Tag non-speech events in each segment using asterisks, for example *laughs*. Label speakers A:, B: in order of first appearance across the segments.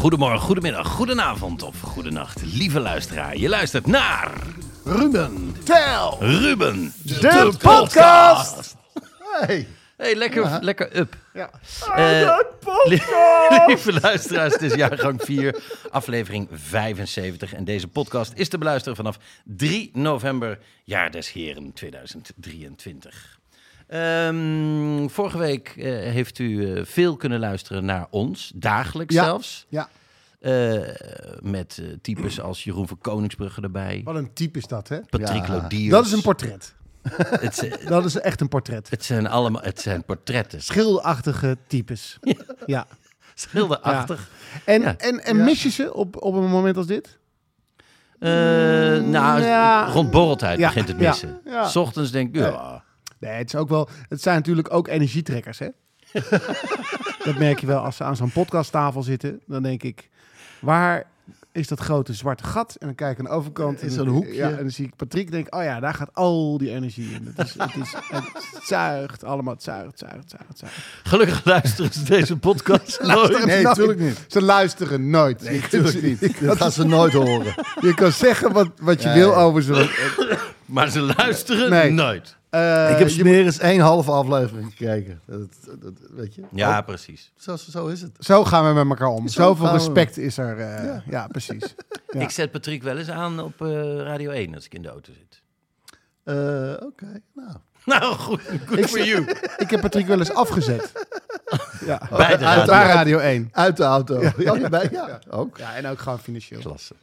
A: Goedemorgen, goedemiddag, goedenavond of goedenacht, lieve luisteraar. Je luistert naar
B: Ruben, tel!
A: Ruben,
B: De, podcast! Hey.
A: Hey, lekker, lekker up.
B: Ja.
A: Eh, li- *laughs* lieve luisteraars, het is jaargang 4, aflevering 75. En deze podcast is te beluisteren vanaf 3 november, jaar des heren 2023. Ehm, vorige week eh, heeft u eh, veel kunnen luisteren naar ons, dagelijks
B: Ja.
A: zelfs.
B: Ja,
A: Eh, met types als Jeroen van Koningsbrugge erbij.
B: wat een type is dat, hè?
A: Patrick Lodiers.
B: Dat is een portret. *laughs*
A: Het,
B: Dat is echt een portret.
A: het zijn allemaal het zijn portretten.
B: Schilderachtige types. *laughs* Ja.
A: Schilderachtig.
B: En,
A: Ja.
B: en, en mis je ze op, op een moment als dit?
A: Nou,
B: Ja.
A: rond borreltijd
B: Ja.
A: begint het
B: Ja.
A: missen.
B: Ja.
A: S ochtends denk ik, ja,
B: Nee, het, is ook wel, het zijn natuurlijk ook energietrekkers, hè? *laughs* dat merk je wel als ze aan zo'n podcasttafel zitten. Dan denk ik, waar is dat grote zwarte gat? En dan kijk ik aan de overkant.
C: In
B: en
C: zo'n
B: dan-
C: hoekje.
B: Ja, en dan zie ik Patrick denk, oh ja, daar gaat al die energie in. Het, is, het, is, het zuigt allemaal, het zuigt, het zuigt, het zuigt, zuigt.
A: gelukkig luisteren ze deze podcast *laughs* nooit.
C: Nee,
B: Nooit.
C: natuurlijk niet.
B: Ze luisteren nooit.
C: Nee, natuurlijk niet. Dat gaan ze nooit horen. *laughs*
B: Je kan zeggen wat, wat je
C: Ja,
B: wil
C: ja.
B: over ze.
A: Maar ze luisteren
B: Nee.
A: nooit.
B: Eh,
C: ik heb
B: je
C: smeer eens één halve aflevering gekeken. Dat, dat, weet je?
A: Ja,
C: Ook-
A: precies.
C: zo, zo is het.
B: Zo gaan we met elkaar om.
C: Zo
B: Zoveel
C: we.
B: respect is er. eh, ja. precies. *laughs* Ja.
A: Ik zet Patrick wel eens aan op eh, Radio 1 als ik in de auto zit.
C: Eh, Oké, nou. *laughs*
A: Nou, goed. Good for you. *laughs*
B: Ik heb Patrick wel eens afgezet. *laughs* Ja.
A: Bij de
B: Uit
A: radio.
B: Radio 1.
C: Uit de auto. Ja, ja, bij- ja, ook.
B: Ja, en ook gewoon financieel.
A: Klasse.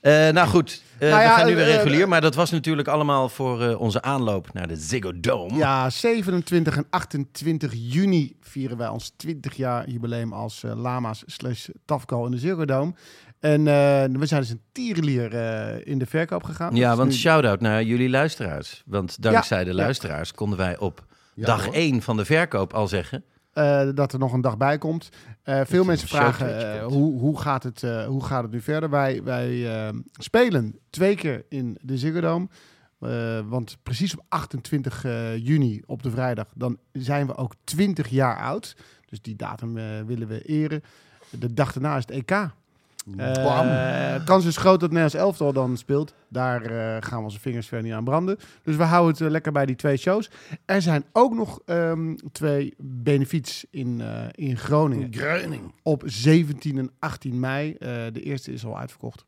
A: Eh, nou goed, eh,
B: Nou ja,
A: we gaan nu weer
B: eh,
A: regulier. Maar dat was natuurlijk allemaal voor eh, onze aanloop naar de Ziggo Dome.
B: Ja, 27 en 28 juni vieren wij ons 20 jaar jubileum als Lama's slash Tafco in de Ziggo Dome. En eh, we zijn dus een tierenlier eh, in de verkoop gegaan.
A: Ja,
B: Dus
A: want
B: nu-
A: shout-out naar jullie luisteraars. Want dankzij de
B: ja.
A: luisteraars konden wij op
C: Ja,
A: dag
C: hoor.
A: 1 van de verkoop al zeggen...
B: eh, dat er nog een dag bij komt. Veel mensen vragen hoe, hoe, gaat het, hoe gaat het nu verder. Wij, wij spelen twee keer in de Ziggo Dome. Want precies op 28 eh, juni op de vrijdag, dan zijn we ook 20 jaar oud. Dus die datum willen we eren. De dag daarna is het EK. Eh, kans is groot dat Nederlands elftal dan speelt. Daar eh, gaan we onze vingers verder niet aan branden. Dus we houden het eh, lekker bij die twee shows. Er zijn ook nog ehm, twee benefiets in, in Groningen.
C: Greuning.
B: Op 17 en 18 mei. De eerste is al uitverkocht.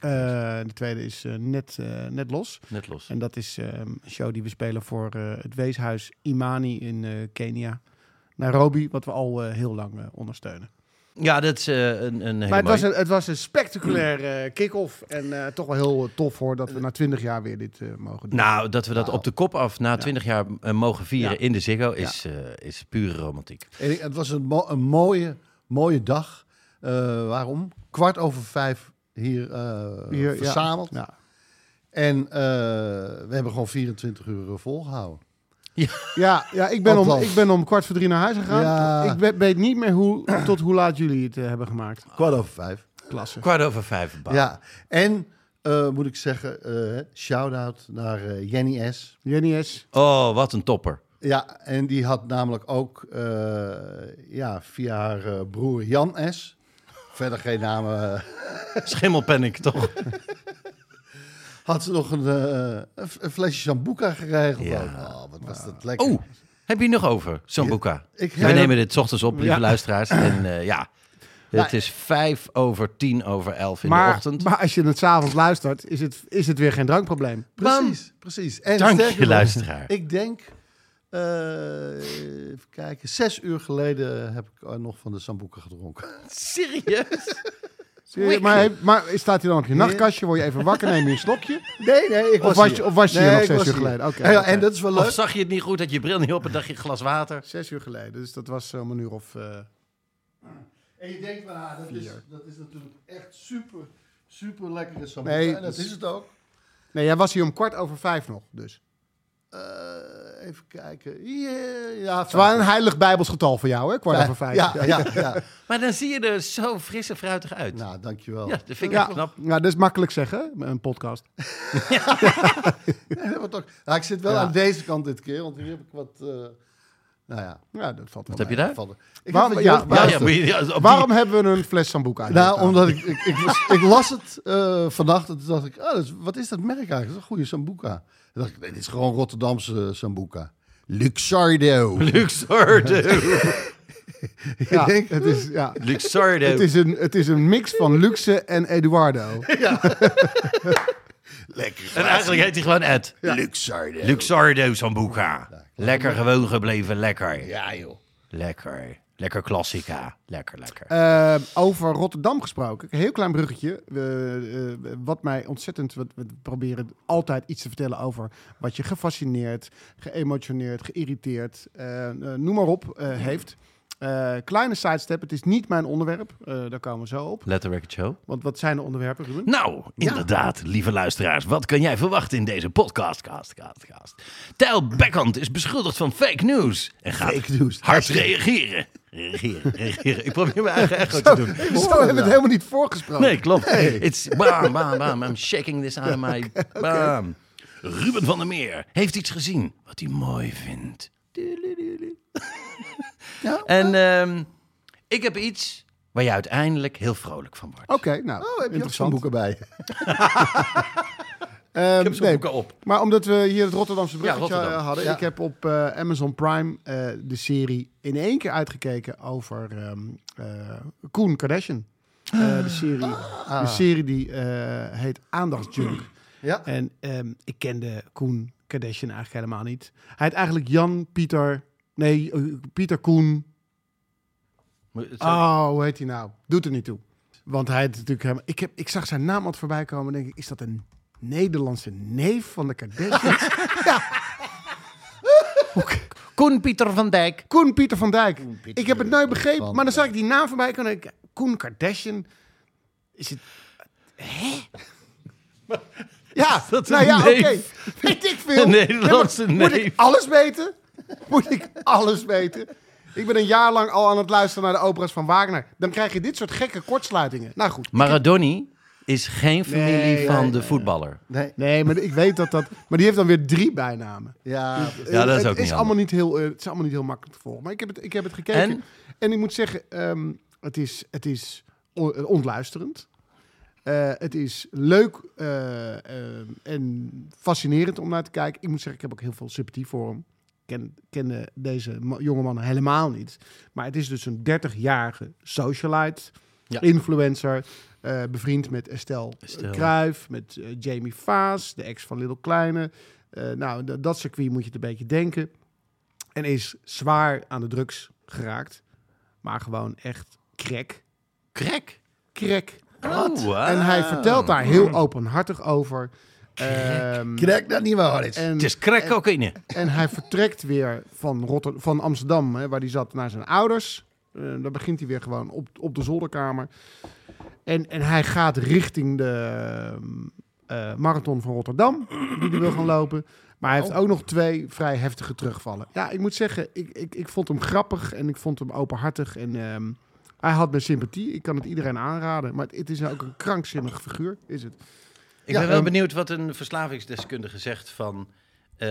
B: De tweede is net, net los.
A: Net los.
B: En dat is ehm, een show die we spelen voor het weeshuis Imani in Kenia. Nairobi, wat we al heel lang ondersteunen.
A: Ja, dat is eh, een, een hele
B: Maar het was, een, het was een spectaculair eh, kick-off. En eh, toch wel heel tof hoor dat we na 20 jaar weer dit eh, mogen doen.
A: Nou, dat we dat op de kop af na 20 jaar eh, mogen vieren
B: Ja.
A: in de Ziggo is, eh, is pure romantiek.
C: En het was een, mo- een mooie, mooie dag. Eh, waarom? Kwart over vijf hier, eh,
B: Hier, ja.
C: verzameld.
B: Ja.
C: En eh, we hebben gewoon 24 uur eh, volgehouden.
B: Ja, ja ik, ben om, ik ben om kwart voor drie naar huis gegaan.
C: Ja.
B: Ik we- weet niet meer hoe, tot hoe laat jullie het eh, hebben gemaakt.
C: Kwart over vijf.
B: Klasse.
A: Kwart over vijf.
C: Ja, en eh, moet ik zeggen, eh shout-out naar Jenny S.
B: Jenny S.
A: Oh, wat een topper.
C: Ja, en die had namelijk ook eh, ja, via haar eh, broer Jan S. Verder geen namen.
A: Schimmelpanic, toch? *laughs*
C: had ze nog een, eh, een flesje Sambuca geregeld.
A: Ja.
C: Oh, wat was dat lekker.
A: Oh, Heb je nog over, Sambuca? Wij nemen dit 's ochtends op, lieve
B: Ja.
A: luisteraars. *clears throat* En eh, ja, het
C: Nou,
A: is vijf over tien over elf in de ochtend.
B: maar als je het s'avonds luistert, is het, is het weer geen drankprobleem.
C: Precies, precies. En
A: Dank
C: sterker
A: je, luisteraar.
C: Ik denk, eh, even kijken, zes uur geleden heb ik nog van de Sambuca gedronken. *laughs*
A: Serieus?
B: Maar, maar staat hij dan op je nachtkastje? Word je even wakker, neem je een slokje? *laughs*
C: Nee, nee, ik
B: Of was je- of was je hier nog zes
C: was
B: uur
C: hier.
B: geleden? Oké,
C: ja. En dat is wel leuk.
A: Of zag je het niet goed, dat je bril niet op en dacht je glas water?
B: Zes uur geleden, dus dat was om een uur of... eh,
C: En je denkt, van, ah, dat, is, dat is natuurlijk echt super, super lekkere Sambuca.
B: Nee,
C: en dat
B: dus-
C: is het ook.
B: Nee, jij was hier om kwart over vijf nog, dus.
C: Eh, even kijken. Ja, ja
B: Het was een heilig bijbels getal voor jou, hè? Kwart over vijf.
C: Ja, ja, *laughs* ja.
A: Maar dan zie je er zo fris en fruitig uit.
C: nou, dankjewel.
A: ja, dat vind ik
B: Ja,
A: knap.
B: ja, dat is makkelijk zeggen, een podcast. *laughs* *laughs*
C: Ja, dat wordt ook- nou, ik zit wel
B: Ja.
C: aan deze kant dit keer, want hier heb ik wat... eh, nou ja,
B: Ja, dat valt wel
A: Wat heb je
B: mee.
A: daar?
C: Ik
B: Waarom-
C: heb
B: ja, ja,
A: Ja, ja, ja, *laughs*
B: Waarom hebben we een fles Sambuca?
C: Nou, omdat ik, ik, ik, was- ik las het eh, vannacht en toen dacht ik, ah, dat is- wat is dat merk eigenlijk? Dat is een goede Sambuca. Toen dacht ik, nee, dit is gewoon Rotterdamse Sambuca. Luxardo. *laughs*
A: Luxardo. *laughs*
B: Ja,
C: denk-
B: het is, ja.
A: Luxardo.
B: Het is, een, het is een mix van Luxe en Eduardo.
C: Lekker.
A: En eigenlijk heet hij gewoon Ed.
C: Luxardo.
A: Luxardo Sambuca. Lekker gewoon gebleven, lekker.
C: Ja, joh.
A: Lekker. Lekker klassica. Lekker, lekker.
B: Eh, over Rotterdam gesproken, een heel klein bruggetje. Eh, wat mij ontzettend, we, we proberen altijd iets te vertellen over wat je gefascineerd, geëmotioneerd, geïrriteerd, eh, eh, noem maar op, eh, heeft. Eh, kleine sidestep, het is niet mijn onderwerp, eh, daar komen we zo op.
A: Let the Record Show.
B: Want wat zijn de onderwerpen, Ruben?
A: Nou, inderdaad, lieve luisteraars. Wat kan jij verwachten in deze podcast? Cast, cast, cast. Tijl Beckhand is beschuldigd van fake news. En gaat
C: Fake news.
A: hard reageren. Reageren, reageren. Ik probeer mijn eigen echo te doen.
B: Zo hebben we het helemaal niet voorgesproken.
A: Nee, klopt. It's bam, bam, bam. I'm shaking this out of my... *laughs* Bam. Ruben van der Meer heeft iets gezien wat hij mooi vindt. En ehm, ik heb iets waar je uiteindelijk heel vrolijk van wordt.
B: Oké, nou,
C: Oh, heb je
B: interessant.
C: Sambuca bij?
B: Ehm,
A: Ik heb zo'n
B: nee,
A: boeken op.
B: Maar omdat we hier het Rotterdamse bruggetje
A: Rotterdam.
B: eh, hadden.
C: Ja.
B: Ik heb op eh, Amazon Prime eh, de serie in één keer uitgekeken over ehm eh, Koen Kardashian. Eh, de, serie, de serie die eh, heet Aandachtsjunk.
C: Ja.
B: En ehm, ik kende Koen Kardashian eigenlijk helemaal niet. Hij heet eigenlijk Jan Pieter... Nee, eh, Pieter Koen... Oh, hoe heet hij nou? Doet er niet toe. Want hij heeft natuurlijk helemaal... Ik, heb, ik zag zijn naam altijd voorbij komen en denk ik... Is dat een Nederlandse neef van de Kardashians? *laughs*
A: Koen Pieter van Dijk.
B: Koen Pieter van Dijk.
C: Pieter
B: ik heb het nooit begrepen, maar dan zag ik die naam voorbij komen en denk ik... Koen Kardashian? Is het... Hè? *laughs* Ja,
A: dat
B: nou
A: een
B: ja, oké. Weet ik veel.
A: Een Nederlandse
B: Ja, Moet ik
A: neef.
B: alles weten? *laughs* Moet ik alles weten? Ik ben een jaar lang al aan het luisteren naar de opera's van Wagner. Dan krijg je dit soort gekke kortsluitingen. Nou goed.
A: Maradoni is geen familie
B: Nee,
A: van
B: nee,
A: de
B: nee.
A: voetballer.
C: Nee.
B: Nee, maar ik weet dat dat... Maar die heeft dan weer drie bijnamen.
C: Ja,
A: Ja, dat is
B: het,
A: ook
B: is
A: niet
B: allemaal niet heel, eh, het is allemaal niet heel makkelijk te volgen. Maar ik heb het, ik heb het gekeken.
A: En?
B: En, ik moet zeggen, ehm, het is, het is on- eh, ontluisterend. Eh, het is leuk eh, eh, en fascinerend om naar te kijken. Ik moet zeggen, ik heb ook heel veel sympathie voor hem. Ken, ken deze ma- jonge mannen helemaal niet. Maar het is dus een 30-jarige socialite,
A: Ja.
B: influencer. eh, bevriend met Estelle,
A: Estelle.
B: Kruijf, met eh, Jamie Vaas, de ex van Little Kleine. Eh, nou, dat circuit moet je het een beetje denken. En is zwaar aan de drugs geraakt. Maar gewoon echt krek.
A: Krek.
B: Krek.
A: Oh, wow.
B: En hij vertelt daar heel openhartig over. Ehm,
C: Krijg dat niet waar is.
A: Het is crack cocaïne.
B: en hij vertrekt weer van, Rotter van Amsterdam, hè, waar hij zat, naar zijn ouders. Eh dan begint hij weer gewoon op, op de zolderkamer. En, en hij gaat richting de eh, marathon van Rotterdam, die hij wil gaan lopen. Maar hij heeft ook nog twee vrij heftige terugvallen. Ja, ik moet zeggen, ik, ik, ik vond hem grappig en ik vond hem openhartig. En ehm, hij had mijn sympathie. Ik kan het iedereen aanraden. Maar het, het is ook een krankzinnig figuur, is het.
A: Ik
C: Ja,
A: ben wel
C: ehm,
A: benieuwd wat een verslavingsdeskundige zegt van eh,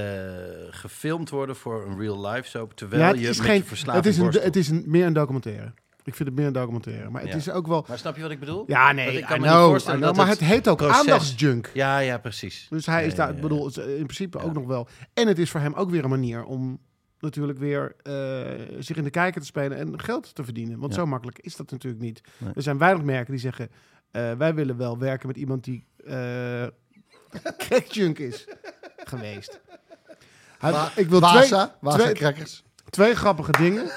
A: gefilmd worden voor een real life soap, terwijl
B: Ja,
A: je
B: is
A: met
B: geen-
A: je verslaving
B: Het is, een, het is een, meer een documentaire. Ik vind het meer een documentaire. Maar het
A: Ja.
B: is ook wel...
A: Maar snap je wat ik bedoel?
B: Ja, nee,
A: ik kan me niet voorstellen
B: know, maar het heet ook
A: proces-
B: aandachtsjunk.
A: Ja, ja, precies.
B: Dus hij is daar, bedoel, in principe ook nog wel. En het is voor hem ook weer een manier om natuurlijk weer eh, zich in de kijker te spelen en geld te verdienen. Want zo makkelijk is dat natuurlijk niet.
A: Nee.
B: Er zijn weinig merken die zeggen, eh, wij willen wel werken met iemand die eh *laughs* crackjunk is geweest. Hij-
C: Wa-
B: ik wil
C: Waza,
B: twee,
C: Waza
B: twee,
C: crackers.
B: twee grappige dingen.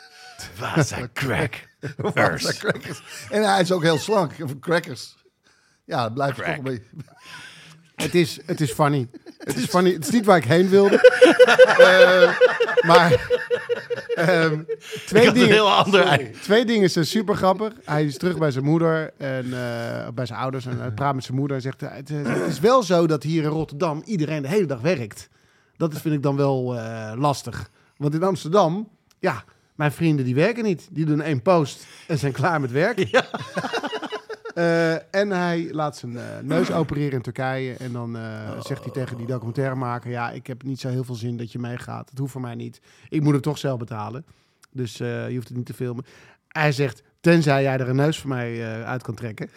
B: *laughs*
A: Waza crack.
C: Waza crackers. En hij is ook heel slank. Crackers. Ja, dat blijft
A: Crack.
C: toch een beetje...
B: Het is, het is funny. Het is *laughs* funny. Het is niet waar ik heen wilde. Eh, maar ehm, twee, dingen,
A: heel ander
B: twee dingen zijn super grappig. Hij is terug bij zijn moeder en eh, bij zijn ouders en hij praat met zijn moeder en zegt: het, het is wel zo dat hier in Rotterdam iedereen de hele dag werkt. Dat vind ik dan wel eh, lastig. Want in Amsterdam, ja, mijn vrienden die werken niet. Die doen één post en zijn klaar met werk. *laughs* Eh, en hij laat zijn eh, neus *clears throat* opereren in Turkije. En dan eh, zegt hij tegen die documentairemaker... ja, ik heb niet zo heel veel zin dat je meegaat. Het hoeft voor mij niet. Ik moet het toch zelf betalen. Dus je hoeft het niet te filmen. Hij zegt, tenzij jij er een neus voor mij uit kan trekken...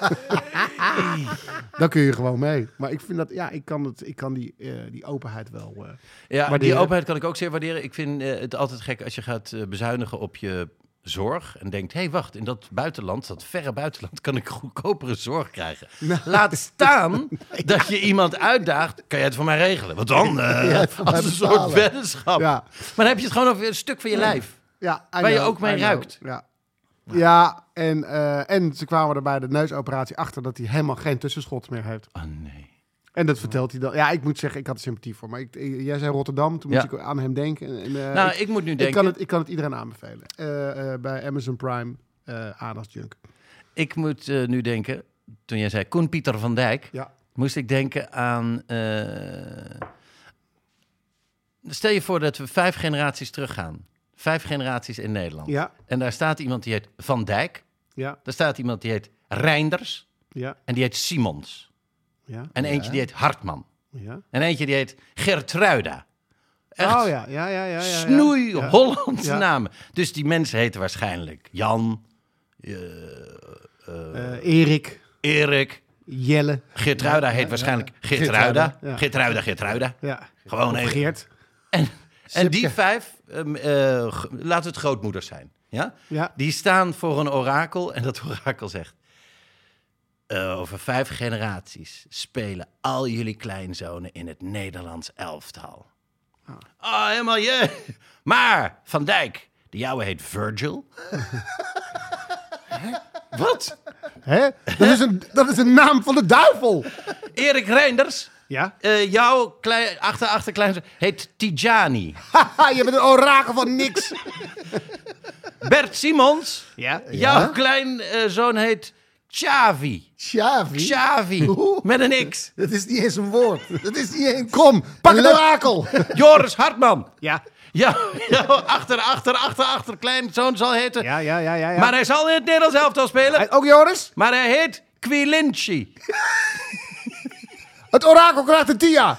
B: *laughs* dan kun je gewoon mee. Maar ik vind dat, ja, ik kan, het, ik kan die, die openheid wel... eh,
A: Ja, die openheid kan ik ook zeer waarderen. Ik vind het altijd gek als je gaat bezuinigen op je zorg en denkt, hé hey, wacht, in dat buitenland, dat verre buitenland, kan ik goedkopere zorg krijgen. *laughs* Laat staan *laughs* dat je iemand uitdaagt, kan jij het voor mij regelen? Wat dan? *laughs*
C: Mij
A: als een soort weddenschap.
B: ja,
A: Maar dan heb je het gewoon over een stuk van je lijf.
B: Ja,
A: Waar je ook mee ruikt.
B: Ja, ja en, eh, en ze kwamen er bij de neusoperatie achter dat hij helemaal geen tussenschot meer heeft.
A: Oh nee.
B: En dat vertelt hij dan. Ja, ik moet zeggen, ik had er sympathie voor. Maar ik, ik- jij zei Rotterdam, toen
A: Ja.
B: moest ik aan hem denken. En, eh,
A: Nou,
B: ik,
A: ik moet nu
B: ik
A: denken,
B: kan het, ik kan het iedereen aanbevelen. Eh, eh, bij Amazon Prime, eh aandachtsjunk.
A: ik moet eh, nu denken, toen jij zei Koen Pieter van Dijk,
B: Ja.
A: moest ik denken aan. eh, stel je voor dat we vijf generaties teruggaan. Vijf generaties in Nederland.
B: Ja,
A: En daar staat iemand die heet Van Dijk.
B: ja,
A: Daar staat iemand die heet Reinders.
B: ja,
A: En die heet Simons.
B: Ja,
A: En eentje die heet Hartman.
B: ja.
A: En eentje die heet Gertruida. Echt
B: Oh ja, ja, ja, ja. ja, ja.
A: snoei
B: Ja.
A: Hollandse
B: Ja.
A: namen. Dus die mensen heten waarschijnlijk Jan, eh,
B: Eh, Erik,
A: Erik.
B: Jelle.
A: Gertruida heet waarschijnlijk Gertruida.
B: Ja.
A: Gertruida, Gertruida.
B: Ja.
A: Gewoon even.
B: Geert.
A: En, en die vijf, ehm, eh, laten het grootmoeders zijn. Ja?
B: Ja.
A: Die staan voor een orakel en dat *laughs* orakel zegt... eh, over vijf generaties spelen al jullie kleinzonen in het Nederlands elftal. Ah, helemaal je. Maar Van Dijk, de jouwe heet Virgil. Wat?
B: Hè? Dat, is een, dat is een naam van de duivel.
A: Erik Reinders,
B: Ja.
A: eh, jouw klein, achter, achterkleinzoon heet Tijani.
B: Haha, je bent een orakel van niks.
A: Bert Simons,
B: Ja.
A: jouw kleinzoon heet Xavi.
C: Xavi.
A: Xavi, *laughs*
C: Oeh.
A: met een X.
C: Dat is niet eens een woord. Dat is niet eens...
B: Kom, pak
C: Een
B: orakel. *laughs*
A: Joris Hartman.
B: Ja.
A: Jouw, jouw achter, achter, achter, achter kleinzoon zal heten.
B: Ja, ja, ja, ja. ja.
A: Maar hij zal in het Nederlands elftal spelen.
B: Hij- Ook Joris?
A: Maar hij heet Quilinci. *laughs*
B: Het orakel krijgt een tia.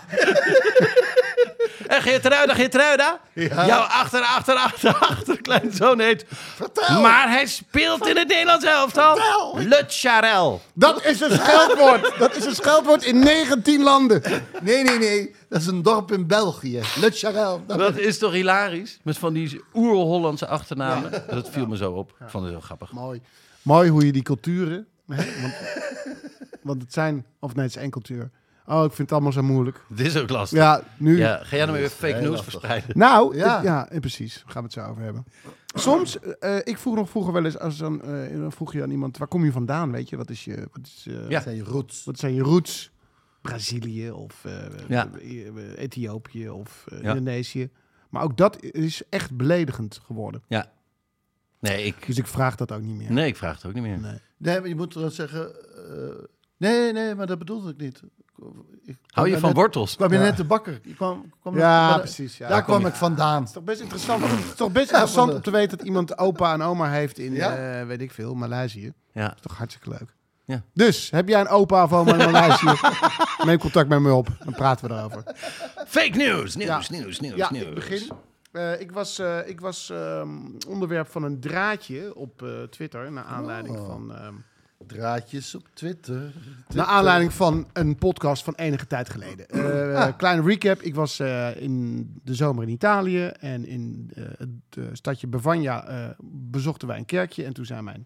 A: En Geertruida, Geertruida. Jouw achter, achter, achter, achter kleinzoon heet.
C: Vertel.
A: Maar hij speelt in het Nederlands elftal.
C: Vertel.
A: Le Charel.
B: Dat is een scheldwoord. Dat is een scheldwoord in 19 landen.
C: Nee, nee, nee. Dat is een dorp in België. Le Charel. Dat-
A: Dat is toch hilarisch? Met van die oer-Hollandse achternamen. Dat viel me zo op. Ik vond het heel grappig.
B: Mooi. Mooi hoe je die culturen... Hè? Want, want het zijn... Of nee, het is één cultuur. Oh, ik vind het allemaal zo moeilijk. *laughs*
A: Dit is ook lastig.
B: Ja, nu...
A: Ja, ga jij nou weer fake news
C: lastig.
A: verspreiden? *laughs*
B: Nou,
C: Ja.
B: eh, precies. Daar gaan we het zo over hebben. Soms, eh, ik vroeg nog vroeger wel eens, als dan, eh, dan vroeg je aan iemand, waar kom je vandaan, weet je? Wat, is je, wat, is, eh,
A: Ja.
C: zijn je roots.
B: wat zijn je roots? Brazilië of eh,
A: Ja.
B: eh, eh, Ethiopië of eh,
A: Ja.
B: Indonesië. Maar ook dat is echt beledigend geworden.
A: Ja. Nee, ik,
B: Dus ik vraag dat ook niet meer.
A: nee, ik vraag het ook niet meer.
B: Nee.
C: Nee, maar je moet dan zeggen... eh, nee, nee, maar dat bedoelde ik niet. Ik
A: Hou je van
C: net-
A: wortels?
C: kwam je net de bakker. Je kwam, kwam
B: Ja, precies. Ja.
C: Daar
B: Kom
C: kwam
B: je-
C: ik vandaan.
B: Het is toch best interessant, het is toch best
C: Ja,
B: interessant om te weten dat iemand opa en oma heeft in,
C: Ja.
B: eh, weet ik veel, Maleisië.
A: Ja.
B: Dat is toch hartstikke leuk.
A: Ja.
B: Dus, heb jij een opa of oma in Maleisië? *laughs* Neem contact met me op, dan praten we erover.
A: Fake news, nieuws,
B: Ja.
A: nieuws, nieuws,
B: Ja,
A: nieuws.
B: ik begin. Eh, ik was, eh, ik was ehm, onderwerp van een draadje op eh, Twitter, naar aanleiding
C: Oh.
B: van ehm,
C: Draadjes op Twitter.
B: Naar aanleiding van een podcast van enige tijd geleden. Eh,
C: Ah.
B: Kleine recap. Ik was eh, in de zomer in Italië. En in eh, het eh, stadje Bavagna eh, bezochten wij een kerkje. En toen zei mijn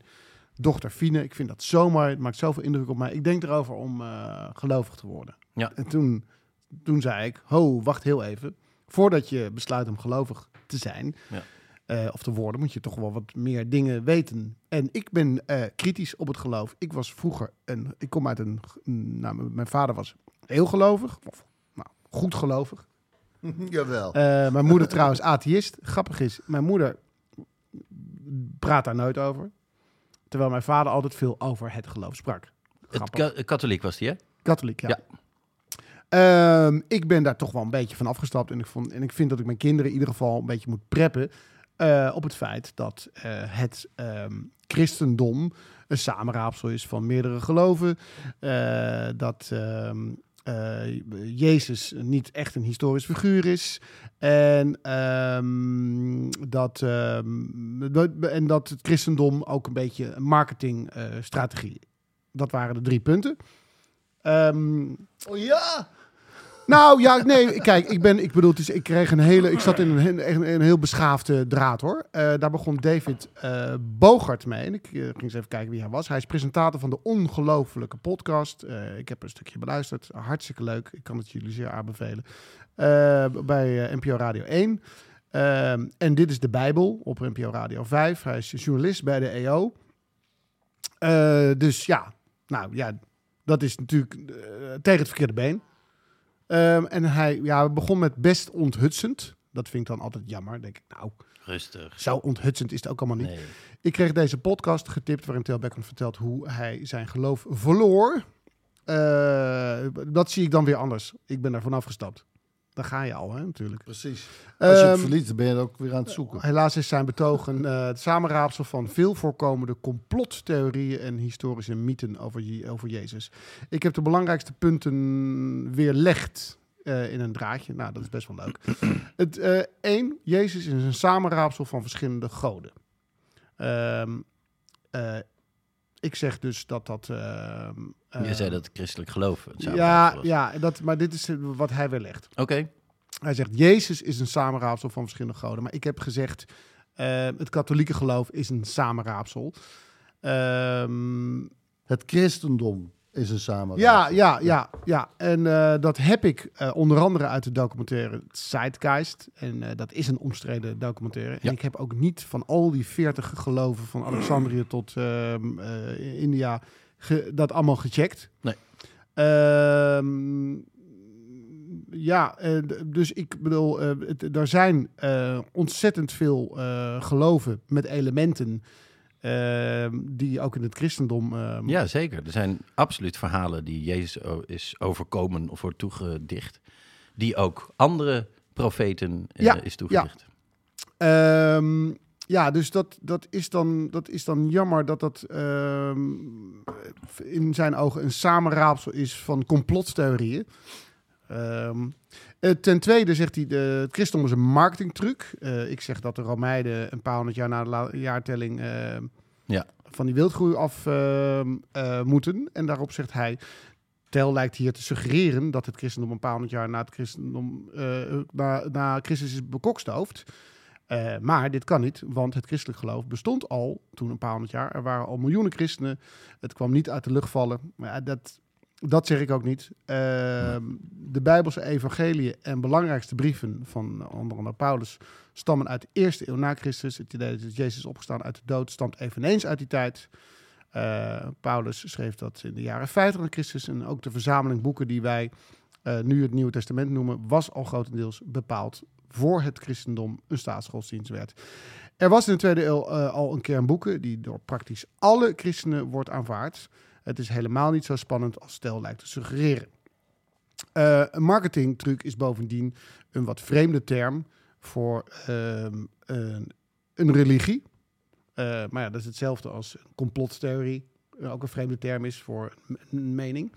B: dochter Fine... Ik vind dat zomaar, het maakt zoveel indruk op mij. Ik denk erover om eh, gelovig te worden.
A: Ja.
B: En toen, toen zei ik... Ho, wacht heel even. Voordat je besluit om gelovig te zijn...
A: Ja.
B: Eh, of te worden, moet je toch wel wat meer dingen weten. En ik ben eh, kritisch op het geloof. Ik was vroeger een. Ik kom uit een. Nou, mijn vader was heel gelovig. Of, nou, goed gelovig. *laughs*
C: Jawel.
B: Eh, mijn moeder *laughs* trouwens atheïst. Grappig is, mijn moeder praat daar nooit over. Terwijl mijn vader altijd veel over het geloof sprak.
A: Het ka- katholiek was die, hè?
B: Katholiek, ja.
A: Ja.
B: Ehm, ik ben daar toch wel een beetje van afgestapt. En ik, vond, en ik vind dat ik mijn kinderen in ieder geval een beetje moet preppen. Eh, op het feit dat eh, het ehm, christendom een samenraapsel is van meerdere geloven. eh, dat ehm, eh, Jezus niet echt een historisch figuur is. En, ehm, dat, en dat het christendom ook een beetje een marketingstrategie. dat waren de drie punten.
C: Oh ja!
B: Nou ja, nee, kijk, ik ben, ik bedoel, is, ik kreeg een hele, ik zat in een, een, heel beschaafde draad hoor. Eh, daar begon David eh Bogart mee. En ik eh, ging eens even kijken wie hij was. Hij is presentator van de ongelofelijke podcast. Ik heb een stukje beluisterd, hartstikke leuk. Ik kan het jullie zeer aanbevelen. Bij NPO Radio 1. Ehm, en dit is de Bijbel op NPO Radio 5. Hij is journalist bij de EO. Dus ja, nou ja, dat is natuurlijk tegen het verkeerde been. Ehm, en hij ja, begon met best onthutsend. Dat vind ik dan altijd jammer. Denk ik, nou,
A: Rustig.
B: zo onthutsend is het ook allemaal niet.
A: Nee.
B: Ik kreeg deze podcast getipt waarin Tel Beckham vertelt hoe hij zijn geloof verloor. Eh, dat zie ik dan weer anders. Ik ben daar vanaf gestapt. Daar ga je al, hè, natuurlijk.
C: Precies. Als je het
B: Ehm,
C: verliest, dan ben je ook weer aan het zoeken.
B: Helaas is zijn betogen eh, het samenraapsel van veel voorkomende complottheorieën en historische mythen over, Je- over Jezus. Ik heb de belangrijkste punten weerlegd eh, in een draadje. Nou, dat is best wel leuk. *clears throat* Het eh, één, Jezus is een samenraapsel van verschillende goden. Eh, ik zeg dus dat dat. ehm,
A: Je
B: eh,
A: zei dat het christelijk geloof het
B: Ja,
A: was.
B: ja dat, maar dit is eh, wat hij weerlegt.
A: Oké.
B: Hij zegt, Jezus is een samenraapsel van verschillende goden. Maar ik heb gezegd, eh, het katholieke geloof is een samenraapsel. Ehm,
C: Het christendom is een samenraapsel.
B: ja, ja, ja, ja. En eh, dat heb ik eh, onder andere uit de documentaire Zeitgeist. En eh, dat is een omstreden documentaire.
A: Ja.
B: En ik heb ook niet van al die veertig geloven, van Alexandrië *clears throat* tot ehm, eh, India, dat allemaal gecheckt.
A: Nee.
B: Ehm, ja, dus ik bedoel, het, er zijn ontzettend veel geloven met elementen ehm, die ook in het christendom. ehm,
A: Ja, zeker. Er zijn absoluut verhalen die Jezus is overkomen of wordt toegedicht. Die ook andere profeten eh,
B: Ja,
A: is toegedicht.
B: Ehm, ja, dus dat, dat, is dan, dat is dan jammer dat dat in zijn ogen een samenraapsel is van complottheorieën. Eh, ten tweede zegt hij, de, het christendom is een marketingtruc. Eh, ik zeg dat de Romeinen een paar honderd jaar na de jaartelling ehm,
A: Ja.
B: van die wildgroei af ehm, eh, moeten. En daarop zegt hij, Tel lijkt hier te suggereren dat het christendom een paar honderd jaar na het christendom, eh, na, na Christus is bekokstoofd. Eh, maar dit kan niet, want het christelijk geloof bestond al toen een paar honderd jaar. Er waren al miljoenen christenen. Het kwam niet uit de lucht vallen. Maar ja, dat, dat zeg ik ook niet. Ehm, de Bijbelse evangeliën en belangrijkste brieven van onder andere Paulus stammen uit de eerste eeuw na Christus. Het idee dat Jezus opgestaan uit de dood stamt eveneens uit die tijd. Eh, Paulus schreef dat in de jaren 50 na Christus. En ook de verzameling boeken die wij eh, nu het Nieuwe Testament noemen, was al grotendeels bepaald voor het christendom een staatsgodsdienst werd. Er was in de tweede eeuw eh, al een kern boeken die door praktisch alle christenen wordt aanvaard. Het is helemaal niet zo spannend als stel lijkt te suggereren. Eh, een marketingtruc is bovendien een wat vreemde term voor ehm, een, een religie. Eh, maar ja, dat is hetzelfde als een complottheorie. ook een vreemde term is voor een, een mening.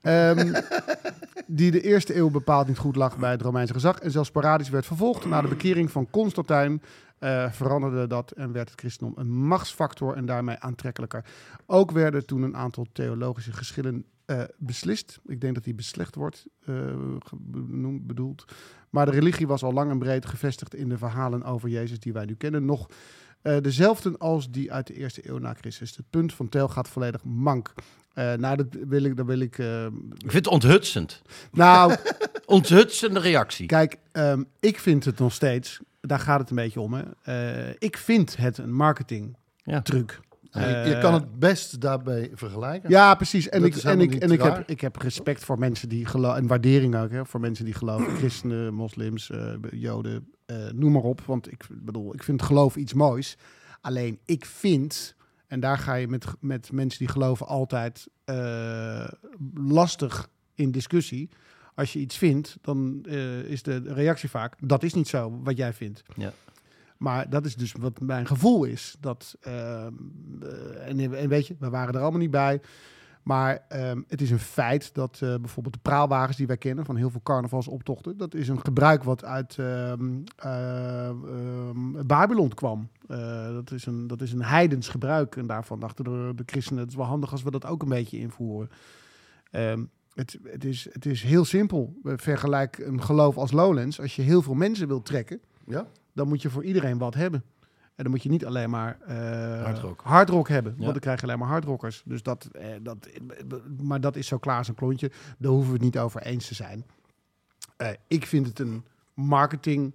B: Ehm, *laughs* die de eerste eeuw bepaald niet goed lag bij het Romeinse gezag en zelfs sporadisch werd vervolgd na de bekering van Constantijn eh, veranderde dat en werd het christendom een machtsfactor en daarmee aantrekkelijker. Ook werden toen een aantal theologische geschillen eh, beslist. Ik denk dat die beslecht wordt eh, benoemd, bedoeld. Maar de religie was al lang en breed gevestigd in de verhalen over Jezus die wij nu kennen. Nog dezelfde als die uit de eerste eeuw na Christus. Het punt van tel gaat volledig mank. Nou, dat wil ik. Dat wil ik
A: Ik vind het onthutsend.
B: nou, *laughs*
A: Onthutsende reactie.
B: Kijk, ehm, ik vind het nog steeds, daar gaat het een beetje om. Hè. Eh, ik vind het een marketing
A: Ja.
B: truc.
C: Ja, je, je
B: Eh,
C: kan het best daarbij vergelijken.
B: Ja, precies. En,
C: Dat
B: ik, en, ik, en ik, heb, ik heb respect voor mensen die geloven. En waardering ook hè, voor mensen die geloven. *clears throat* Christenen, moslims, eh, Joden, eh, noem maar op. Want ik bedoel, ik vind geloof iets moois. Alleen ik vind, en daar ga je met, met mensen die geloven altijd eh, lastig in discussie. Als je iets vindt, dan eh, is de reactie vaak: dat is niet zo wat jij vindt.
A: Ja.
B: Maar dat is dus wat mijn gevoel is. Dat, ehm, eh, en, en weet je, we waren er allemaal niet bij. Maar ehm, het is een feit dat eh, bijvoorbeeld de praalwagens die wij kennen van heel veel carnavalsoptochten, dat is een gebruik wat uit eh, ehm, Babylon kwam. Eh, dat, is een, dat is een heidens gebruik. En daarvan dachten de, de christenen, het is wel handig als we dat ook een beetje invoeren. Het, het, is, het is heel simpel. Vergelijk een geloof als Lowlands. Als je heel veel mensen wilt trekken,
C: Ja?
B: dan moet je voor iedereen wat hebben. En dan moet je niet alleen maar eh
A: Hardrock.
B: hardrock hebben,
A: Ja.
B: want dan krijg je alleen maar hardrockers. Dus dat, eh, dat, maar dat is zo klaar als een klontje. Daar hoeven we het niet over eens te zijn. Eh, ik vind het een marketing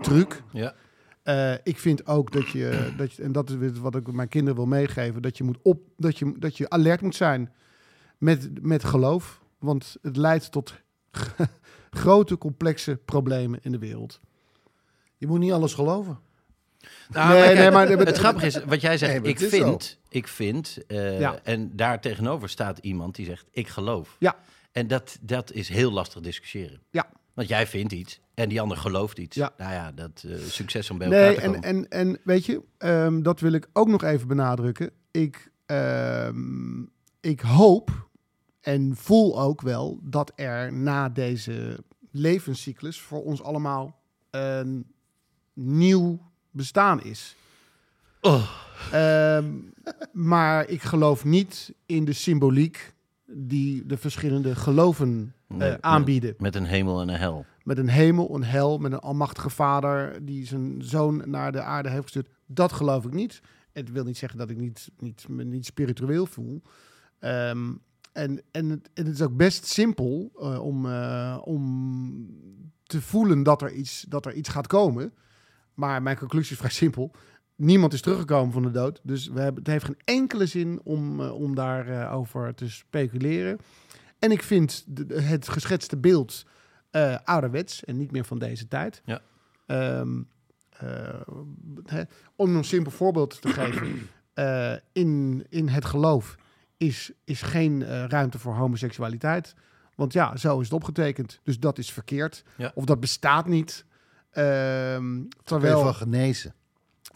B: truc.
A: Ja.
B: Eh, ik vind ook dat je, dat je, en dat is wat ik mijn kinderen wil meegeven, dat je, moet op, dat je, dat je alert moet zijn met, met geloof. Want het leidt tot *laughs* grote, complexe problemen in de wereld.
C: Je moet niet alles geloven.
A: Nou,
B: Nee,
A: maar kijk,
B: nee, maar- *laughs*
A: het grappige is, wat jij zegt,
C: Nee,
A: ik vind, ik vind, eh,
B: Ja.
A: en daar tegenover staat iemand die zegt, ik geloof.
B: Ja.
A: En dat, dat is heel lastig discussiëren.
B: Ja.
A: Want jij vindt iets en die ander gelooft iets.
B: Ja.
A: Nou ja, dat eh, succes om bij elkaar
B: Nee,
A: te
B: en,
A: komen.
B: en, en weet je, ehm, dat wil ik ook nog even benadrukken. Ik, ehm, ik hoop en voel ook wel dat er na deze levenscyclus voor ons allemaal een nieuw bestaan is.
A: Oh.
B: Ehm, maar ik geloof niet in de symboliek die de verschillende geloven eh, aanbieden.
A: Met een hemel en een hel.
B: Met een hemel, een hel, met een almachtige vader die zijn zoon naar de aarde heeft gestuurd. Dat geloof ik niet. Het wil niet zeggen dat ik niet, niet, me niet spiritueel voel. Ehm, en, en, het, en het is ook best simpel eh, om, eh, om te voelen dat er, iets, dat er iets gaat komen. Maar mijn conclusie is vrij simpel. Niemand is teruggekomen van de dood. Dus we hebben, het heeft geen enkele zin om, eh, om daarover over te speculeren. En ik vind de- het geschetste beeld ouderwets en niet meer van deze tijd.
A: Ja.
B: Ehm, eh, om een simpel voorbeeld te geven. *clears throat* in, in het geloof is, is geen eh, ruimte voor homoseksualiteit. Want ja, zo is het opgetekend. Dus dat is verkeerd.
A: Ja.
B: Of dat bestaat niet. Ehm,
C: Terwijl van genezen.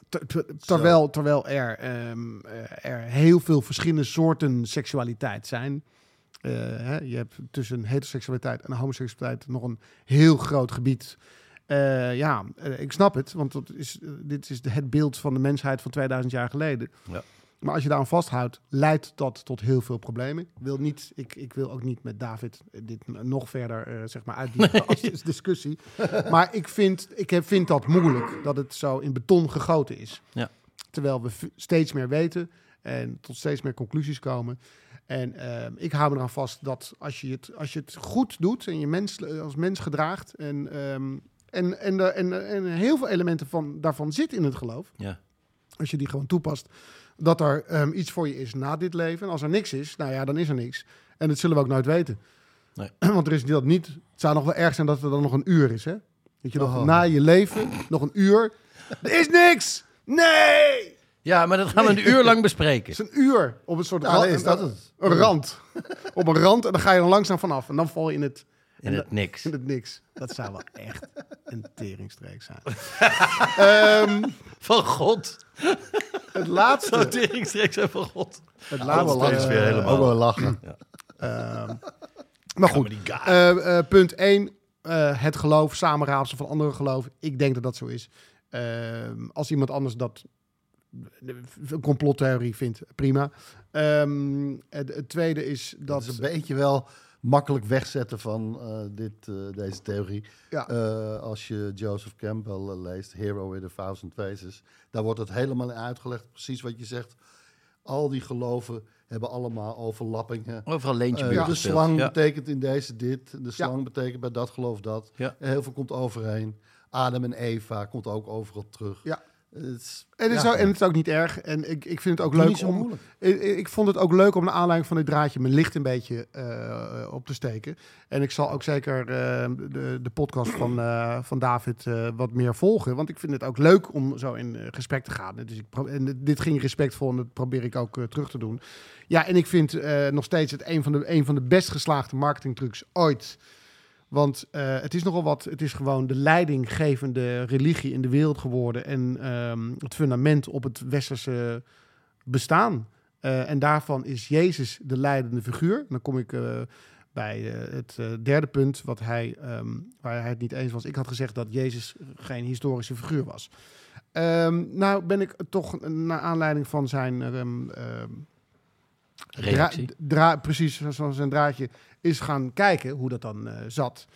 B: ter- ter- terwijl, terwijl er, ehm, eh, er heel veel verschillende soorten seksualiteit zijn. Eh, hè, je hebt tussen heteroseksualiteit en homoseksualiteit nog een heel groot gebied. Ja, ik snap het, want dat is, dit is het beeld van de mensheid van 2000 jaar geleden.
A: Ja.
B: Maar als je daaraan vasthoudt, leidt dat tot heel veel problemen. Ik wil, niet, ik, ik wil ook niet met David eh, dit nog verder eh, zeg maar uitdiepen als dis- discussie. Maar ik vind, ik heb, vind dat moeilijk, dat het zo in beton gegoten is.
A: Ja.
B: Terwijl we steeds meer weten en tot steeds meer conclusies komen. En ehm, ik hou me eraan vast dat als je het, als je het goed doet en je mens, als mens gedraagt... en, ehm, en, en, en, en heel veel elementen van, daarvan zitten in het geloof
A: Ja.
B: als je die gewoon toepast, dat er ehm, iets voor je is na dit leven. En als er niks is, nou ja, dan is er niks. En dat zullen we ook nooit weten.
A: Nee. *clears throat*
B: Want er is dat niet. Het zou nog wel erg zijn dat er dan nog een uur is, hè? Dat je nog
C: Oh.
B: na je leven nog een uur. *laughs* Er is niks! Nee!
A: ja, maar dat gaan we een uur lang bespreken.
B: Het is een uur op een soort rand.
C: nee, is dat het?
B: Een rand. *laughs* op een rand en dan ga je er langzaam vanaf. En dan val je in het,
A: In het niks.
B: in het niks. Dat zou wel *laughs* echt een teringstreek zijn. Ehm,
A: Van God.
B: Het laatste.
A: Teringstreeks zijn van God.
B: Het laatste.
C: wel
A: is
C: lachen.
A: weer helemaal-
C: Ook wel lachen.
B: Ehm, maar goed. Eh, eh, punt 1. het geloof, samenraapsel van andere geloven. Ik denk dat dat zo is. Ehm, als iemand anders dat een complottheorie vindt, prima. Ehm, het, het tweede is dat...
C: Dat is een beetje wel makkelijk wegzetten van eh, dit, eh, deze theorie.
B: Ja.
C: Eh, als je Joseph Campbell leest, Hero with a Thousand Faces, daar wordt het helemaal in uitgelegd, precies wat je zegt. Al die geloven hebben allemaal overlappingen.
A: Overal leentje buurt
C: de slang
A: Ja.
C: betekent in deze dit, de slang betekent bij dat geloof dat.
A: Ja.
C: Heel veel komt overheen. Adam en Eva komt ook overal terug.
B: Ja.
C: Het is,
B: En het, is
C: ja,
B: ook, en het is ook niet erg. En ik, ik vind het ook
C: Doe
B: leuk
C: niet zo
B: om. Ik, ik vond het ook leuk om naar aanleiding van dit draadje mijn licht een beetje eh, op te steken. En ik zal ook zeker eh, de, de podcast van, eh, van David wat meer volgen. Want ik vind het ook leuk om zo in gesprek te gaan. Dus ik en dit ging respectvol en dat probeer ik ook terug te doen. Ja, en ik vind nog steeds het een van, de, een van de best geslaagde marketingtrucs ooit. Want eh, het is nogal wat. Het is gewoon de leidinggevende religie in de wereld geworden. En ehm, het fundament op het westerse bestaan. Eh, en daarvan is Jezus de leidende figuur. Dan kom ik eh, bij het derde punt, wat hij, ehm, waar hij het niet eens was. Ik had gezegd dat Jezus geen historische figuur was. Ehm, nou ben ik toch naar aanleiding van zijn
A: Reactie.
B: Dra- dra- precies, zoals zijn draadje is gaan kijken hoe dat dan eh, zat.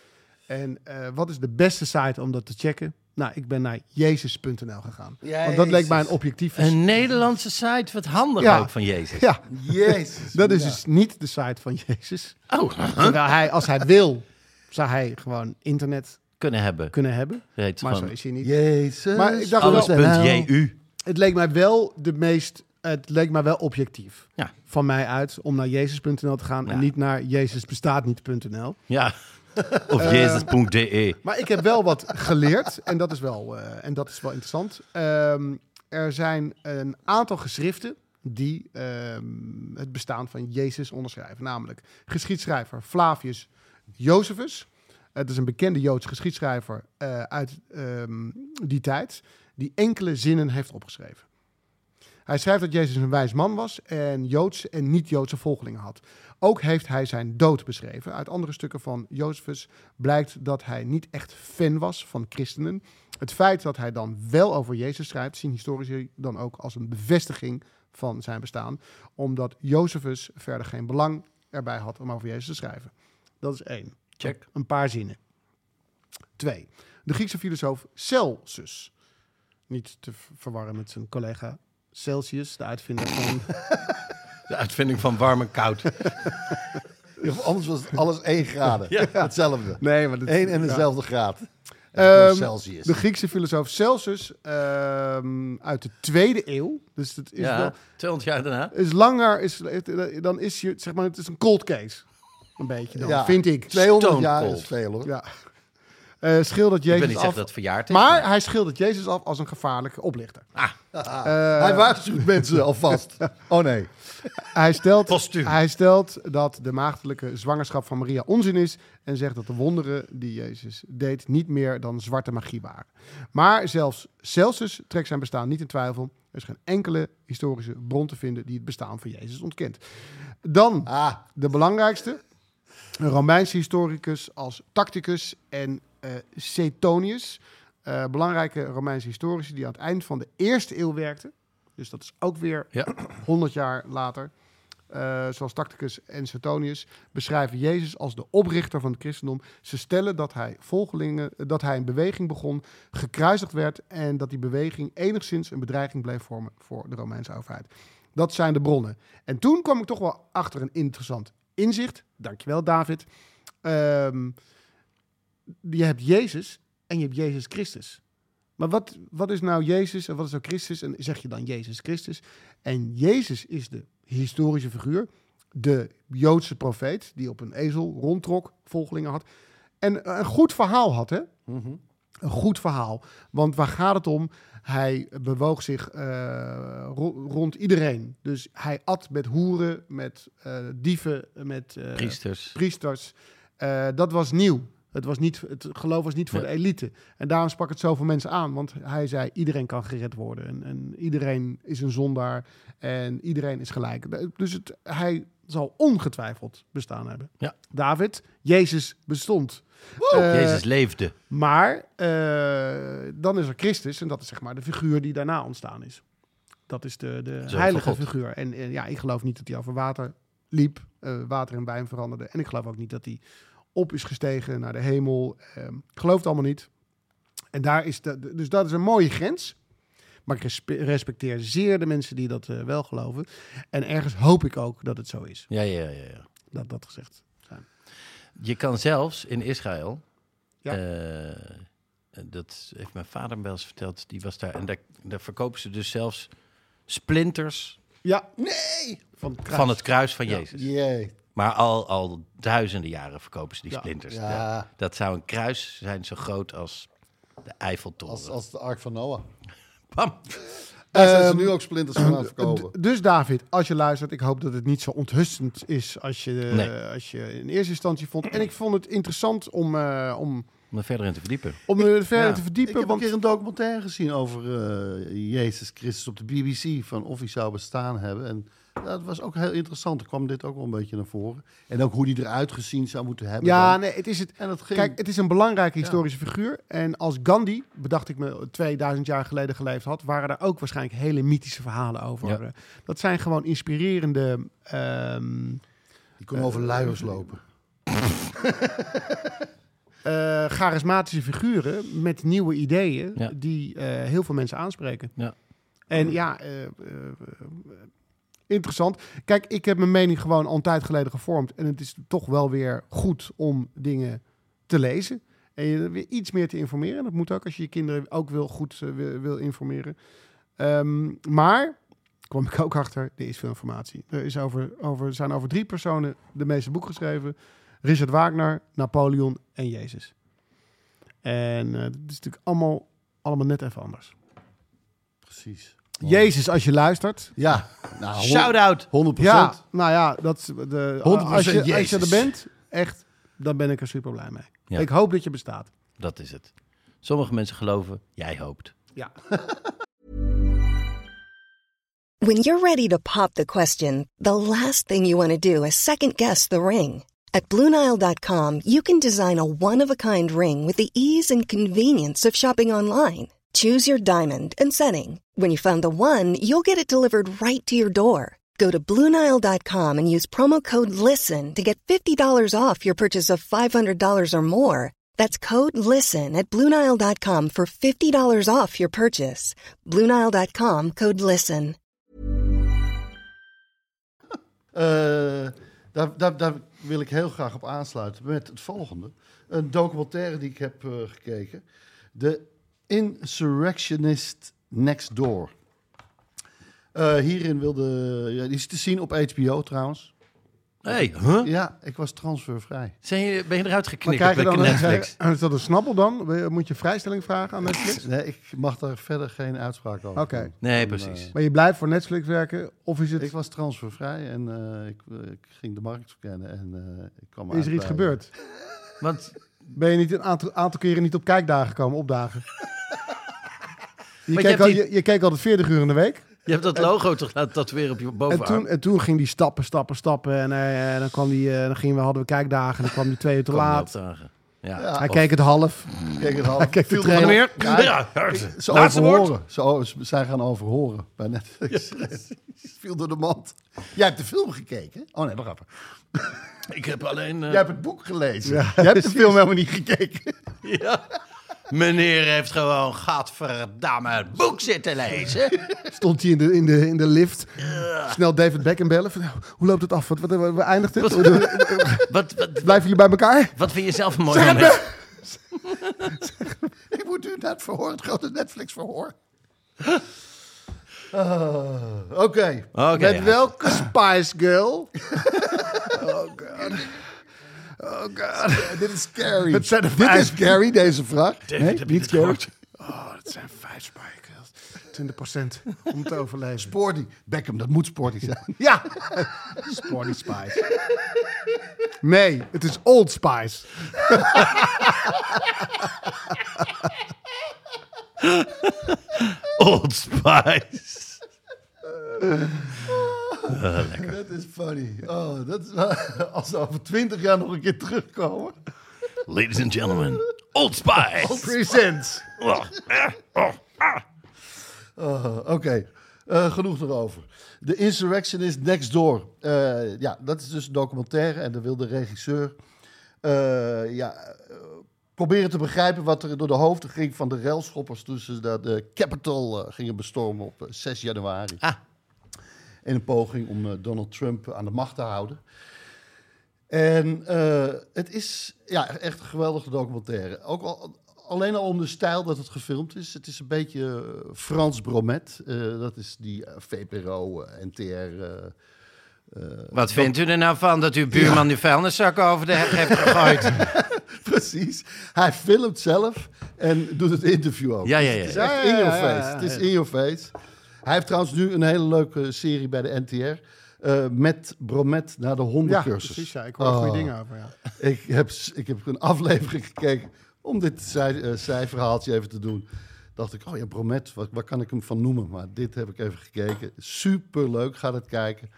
B: En eh, wat is de beste site om dat te checken? Nou, ik ben naar jezus.nl gegaan. Want dat leek mij een objectief.
A: Een Nederlandse site, wat handig
B: Ja.
A: ook van Jezus.
B: Ja,
C: Jezus.
B: dat is
C: Ja.
B: dus niet de site van Jezus.
A: Oh,
B: Terwijl hij, als hij wil, zou hij gewoon internet
A: kunnen hebben.
B: kunnen hebben.
A: Heet
B: Maar zo is hij niet.
C: Jezus.
B: Maar ik dacht
C: alles
B: wel-
A: alles.ju.
B: Het leek mij wel de meest. Het leek mij wel objectief
A: Ja.
B: van mij uit om naar jezus.nl te gaan en niet naar jezusbestaatniet.nl.
A: Ja. *laughs* Of
B: Eh,
A: jezus.de.
B: Maar ik heb wel wat geleerd en dat is wel, eh, en dat is wel interessant. Ehm, er zijn een aantal geschriften die ehm, het bestaan van Jezus onderschrijven. Namelijk geschiedschrijver Flavius Josephus. Het is een bekende Joods geschiedschrijver eh, uit ehm, die tijd, die enkele zinnen heeft opgeschreven. Hij schrijft dat Jezus een wijs man was en Joods en niet-Joodse volgelingen had. Ook heeft hij zijn dood beschreven. Uit andere stukken van Josephus blijkt dat hij niet echt fan was van christenen. Het feit dat hij dan wel over Jezus schrijft, zien historici dan ook als een bevestiging van zijn bestaan. Omdat Josephus verder geen belang erbij had om over Jezus te schrijven. Dat is één.
A: Check.
B: Een paar zinnen. Twee. De Griekse filosoof Celsus. Niet te ver- verwarren met zijn collega Celsius, de uitvinder van... *laughs*
A: De uitvinding van warm en koud. *laughs*
C: Ja, of anders was het alles 1 graden.
A: Ja. *laughs*
C: Hetzelfde.
B: Nee, maar dat,
C: Eén en
B: ja.
C: dezelfde graad.
B: Ehm,
C: Celsius.
B: De Griekse filosoof Celsus ehm, uit de tweede eeuw. Dus het is,
A: Ja,
B: wel,
A: 200 jaar daarna.
B: is langer, is, dan is je, zeg maar, het is een cold case. Een beetje dan,
C: Ja.
B: vind ik.
C: 200
A: Stone
C: jaar
A: Cold.
C: is veel hoor.
B: Ja. Eh, schildert
A: Ik wil
B: Jezus
A: niet
B: af.
A: zeggen dat verjaard is.
B: maar hij schildert Jezus af als een gevaarlijke oplichter.
A: Ah.
B: Eh, *laughs*
C: Hij waarschuwt mensen alvast. *laughs* Oh nee.
B: Hij stelt, hij stelt dat de maagdelijke zwangerschap van Maria onzin is en zegt dat de wonderen die Jezus deed niet meer dan zwarte magie waren. Maar zelfs Celsus trekt zijn bestaan niet in twijfel. Er is geen enkele historische bron te vinden die het bestaan van Jezus ontkent. Dan
C: Ah,
B: de belangrijkste, een Romeinse historicus als Tacticus en Suetonius. Eh, belangrijke Romeinse historici die aan het eind van de eerste eeuw werkten. Dus dat is ook weer
A: Ja. *clears throat*
B: 100 jaar later. Eh, zoals Tacticus en Suetonius beschrijven Jezus als de oprichter van het christendom. Ze stellen dat hij volgelingen, dat hij een beweging begon, gekruisigd werd en dat die beweging enigszins een bedreiging bleef vormen voor de Romeinse overheid. Dat zijn de bronnen. En toen kwam ik toch wel achter een interessant inzicht. Dankjewel, David. Ehm, je hebt Jezus en je hebt Jezus Christus. Maar wat, wat is nou Jezus en wat is nou Christus? En zeg je dan Jezus Christus? En Jezus is de historische figuur, de Joodse profeet die op een ezel rondtrok, volgelingen had. En een goed verhaal had, hè? Een goed verhaal. Want waar gaat het om? Hij bewoog zich eh, ro- rond iedereen. Dus hij at met hoeren, met eh, dieven, met eh,
A: Priesters.
B: priesters. Dat was nieuw. Het, was niet, het geloof was niet voor
A: Nee.
B: de elite. En daarom sprak het zoveel mensen aan. Want hij zei, iedereen kan gered worden. En, en iedereen is een zondaar. En iedereen is gelijk. Dus het, hij zal ongetwijfeld bestaan hebben.
A: Ja.
B: David, Jezus bestond. Eh,
A: Jezus leefde.
B: Maar eh, dan is er Christus en dat is zeg maar de figuur die daarna ontstaan is. Dat is de, de heilige figuur. En, en ja, ik geloof niet dat hij over water liep, eh, water in wijn veranderde. En ik geloof ook niet dat hij op is gestegen naar de hemel. Ehm, ik geloof het allemaal niet. En daar is de, dus dat is een mooie grens. Maar ik respe- respecteer zeer de mensen die dat eh, wel geloven. En ergens hoop ik ook dat het zo is.
A: Ja, ja, ja. ja.
B: Dat dat gezegd. zijn.
A: Je kan zelfs in Israël.
B: Ja.
A: eh, dat heeft mijn vader me wel eens verteld. Die was daar. En daar, daar verkopen ze dus zelfs splinters
B: Ja,
C: Nee!
B: van het kruis.
A: van het kruis van Jezus.
C: Jee.
A: Maar al, al duizenden jaren verkopen ze die
B: Ja.
A: splinters.
C: Ja.
A: Ja, Dat zou een kruis zijn zo groot als de Eiffeltoren.
C: Als, als de Ark van Noah. *laughs*
A: Bam.
C: Daar zijn ze
B: Ehm,
C: nu ook splinters van aan het verkopen.
B: Dus David, als je luistert, ik hoop dat het niet zo onthustend is als je, eh,
A: Nee.
B: als je in eerste instantie vond. En ik vond het interessant om, eh, om,
A: Om er verder in te verdiepen.
B: om er verder
A: Ja.
B: te
C: Ik
B: verdiepen.
C: heb een
B: Want
C: keer een documentaire gezien over eh, Jezus Christus op de BBC. Van of hij zou bestaan hebben. En dat was ook heel interessant. Er kwam dit ook wel een beetje naar voren. En ook hoe die eruit gezien zou moeten hebben.
B: ja,
C: dan.
B: nee, het is het.
C: En dat ging...
B: Kijk, het is een belangrijke historische figuur. En als Gandhi, bedacht ik me 2000 jaar geleden geleefd had, waren daar ook waarschijnlijk hele mythische verhalen over.
A: Ja.
B: Eh, Dat zijn gewoon inspirerende. ehm,
C: die kon over luiers lopen. *laughs*
B: eh, charismatische figuren met nieuwe ideeën
A: Ja.
B: die eh, heel veel mensen aanspreken.
A: Ja.
B: En ja, eh, eh, eh, interessant. Kijk, ik heb mijn mening gewoon al een tijd geleden gevormd. En het is toch wel weer goed om dingen te lezen. En je weer iets meer te informeren. Dat moet ook als je je kinderen ook wil goed eh, wil, informeren. Ehm, maar kwam ik ook achter, er is veel informatie. Er is over, over, zijn over drie personen de meeste boek geschreven. Richard Wagner, Napoleon en Jezus. En eh dat is natuurlijk allemaal, allemaal net even anders.
C: Precies.
B: Jezus, als je luistert.
C: Ja. Nou,
A: Shout-out!
C: 100
B: Ja, nou ja, dat, is de,
C: 100%
B: als, je, als je
C: Jezus.
B: er bent, echt, dan ben ik er super blij mee.
A: Ja.
B: Ik hoop dat je bestaat.
A: Dat is het. Sommige mensen geloven, jij hoopt.
B: Ja. *laughs*
D: When you're ready to pop the question, the last thing you want to do is second guess the ring. At Bluenile.com, you can design a one of a kind ring with the ease and convenience of shopping online. Choose your diamond and setting. When you find the one, you'll get it delivered right to your door. Go to Bluenile.com and use promo code LISTEN to get $50 off your purchase of $500 or more. That's code LISTEN at Bluenile.com for $50 off your purchase. Bluenile.com code LISTEN. *laughs*
C: Eh, daar, daar, daar wil ik heel graag op aansluiten met het volgende. Een documentaire die ik heb eh, gekeken. The Insurrectionist Next Door. Eh, hierin wilde... Ja, die is te zien op HBO trouwens.
A: hey, huh?
C: Ja, ik was transfervrij.
A: Zijn je, ben je eruit
B: je
A: bij
B: dan
A: Netflix?
B: Een, *laughs* is dat een snappel dan? Moet je vrijstelling vragen aan Netflix? *laughs*
C: Nee, ik mag daar verder geen uitspraak over
B: Oké.
C: doen.
A: Nee,
C: En,
A: precies.
C: eh,
B: Maar je blijft voor Netflix werken? Of is, het,
C: ik was transfervrij en eh, ik, ik ging de markt verkennen en eh, ik kwam
B: is
C: uit
B: er iets
C: bij-
B: gebeurd?
A: Want *laughs*
B: Ben je niet een aantal, aantal keren niet op kijkdagen gekomen, opdagen? Je,
A: je
B: keek al,
A: die-
B: je, je keek altijd 40 uur in de week.
A: je hebt dat logo toch laten tatoeëren op je
B: En
A: bovenarm?
B: toen, en toen ging die stappen, stappen, stappen. En eh, dan, kwam die, eh, dan gingen we, hadden we kijkdagen. En dan kwam die twee uur te laat.
A: Ja.
C: Ja,
B: Hij keek het half.
C: Kijk, het half.
B: Hij keek de
C: er?
A: Ja,
C: Ze
A: Laatste woord.
C: overhoren. Ze, o- ze zijn gaan overhoren bij Netflix. *laughs* viel door de mand. Jij hebt de film gekeken? Oh nee, nog even.
A: Ik heb alleen... eh,
C: Jij hebt het boek gelezen. Jij hebt de film helemaal niet gekeken.
A: ja. Meneer heeft gewoon, gadverdamme, het boek zitten lezen.
B: Stond hij in de, in de, in de lift. Snel David Beckham bellen. Van, nou, hoe loopt het af? Wat, wat, wat, wat eindigt het?
A: Wat, wat,
B: Blijven jullie bij elkaar?
A: wat vind je zelf een mooi moment?
C: Ik moet u naar het verhoor, het grote Netflix verhoor. Ah, Oké.
B: Met
A: ja.
B: welke Spice Girl? *laughs* oh god. Oh god.
C: Dit is scary.
B: Het zijn
C: Dit is scary, deze vraag.
A: David,
C: nee,
A: heb je
C: niet scary.
B: Oh, dat zijn vijf Spice Girls. 20% om te overleven.
C: Sporty. Beckham, dat moet sporty zijn. *laughs*
B: Ja! Sporty Spice. Nee, het is Old Spice. *laughs*
A: Old Spice. *laughs*
C: Dat is funny. Oh, dat is *laughs* als ze over twintig jaar nog een keer terugkomen.
A: Ladies and gentlemen, Old Spice.
B: Presents.
C: Oh, Oké, Eh, genoeg erover. The Insurrectionist Next Door. Eh, ja, dat is dus een documentaire en daar wil de regisseur eh, ja, eh, proberen te begrijpen wat er door de hoofden ging van de railschoppers toen ze de, de Capitol eh, gingen bestormen op eh, 6 januari.
A: Ah.
C: In een poging om eh, Donald Trump aan de macht te houden. En eh, het is ja, echt een geweldige documentaire. Ook al, alleen al om de stijl dat het gefilmd is. Het is een beetje eh, Frans Bromet. Dat is die VPRO, NTR. eh,
A: Wat vindt u er nou van dat uw buurman uw vuilniszakken over de heg heeft gegooid? *laughs*
C: Precies. Hij filmt zelf en doet het interview ook.
A: Ja, ja,
C: Dus
A: ja.
C: Het is
B: Ja,
C: echt
B: ja,
C: in
B: ja,
C: your
B: ja,
C: face.
B: ja,
C: Het is
B: ja.
C: in your face. Hij heeft trouwens nu een hele leuke serie bij de NTR. eh, met Bromet naar de
B: Ja,
C: hondencursus.
B: precies. Ja. Ik hoor goede
C: Oh.
B: dingen over. Ja. *laughs*
C: Ik heb, ik heb een aflevering gekeken om dit zij, eh, zijverhaaltje even te doen. Dacht ik, oh ja, Bromet, wat, waar kan ik hem van noemen? Maar dit heb ik even gekeken. Super leuk, ga het kijken.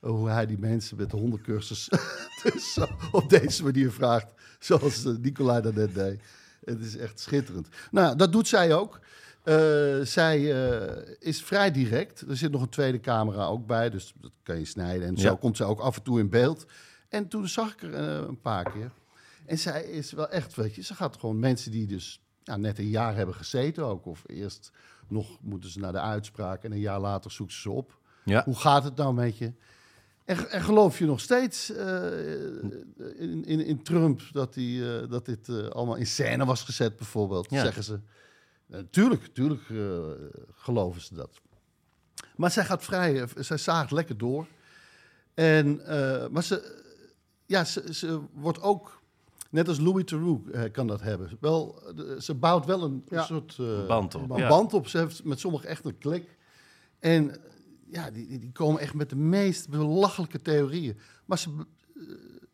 C: Eh, Hoe hij die mensen met de hondencursus *laughs* dus op deze manier vraagt. Zoals Nicolai dat net deed. Het is echt schitterend. Nou, dat doet zij ook. Eh, zij eh, is vrij direct. Er zit nog een tweede camera ook bij, dus dat kan je snijden. En zo komt zij ook af en toe in beeld. En toen zag ik er eh, een paar keer. En zij is wel echt, weet je, ze gaat gewoon mensen die dus ja, net een jaar hebben gezeten ook. Of eerst nog moeten ze naar de uitspraak en een jaar later zoeken ze ze op.
A: Ja.
C: Hoe gaat het nou met je? En, en geloof je nog steeds in, in, in Trump dat, die, dat dit allemaal in scène was gezet, bijvoorbeeld?
A: Ja.
C: Zeggen ze. Natuurlijk, tuurlijk eh, geloven ze dat. Maar zij gaat vrij, eh, zij zaagt lekker door. En, eh, maar ze, ja, ze, ze wordt ook, net als Louis Theroux eh, kan dat hebben. Wel, de- ze bouwt wel een,
B: Ja.
C: soort eh,
A: Band op,
C: een
A: ja.
C: band op. Ze heeft met sommigen echt een klik. En eh, ja, die, die- die komen echt met de meest belachelijke theorieën. Maar ze, eh,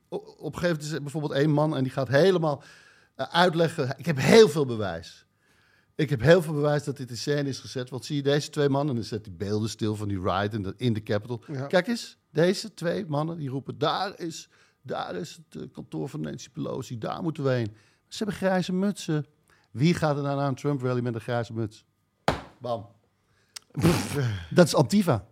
C: op een gegeven moment is er bijvoorbeeld één man en die gaat helemaal eh, uitleggen. Ik heb heel veel bewijs. Ik heb heel veel bewijs dat dit in scène is gezet. Want zie je deze twee mannen, en dan zet die beelden stil van die ride in de, in de Capitol.
B: Ja.
C: Kijk eens, deze twee mannen die roepen: daar is, daar is het eh, kantoor van Nancy Pelosi, daar moeten we heen. Ze hebben grijze mutsen. Wie gaat er nou naar een Trump rally met een grijze muts? Bam. *laughs* Dat is Antifa.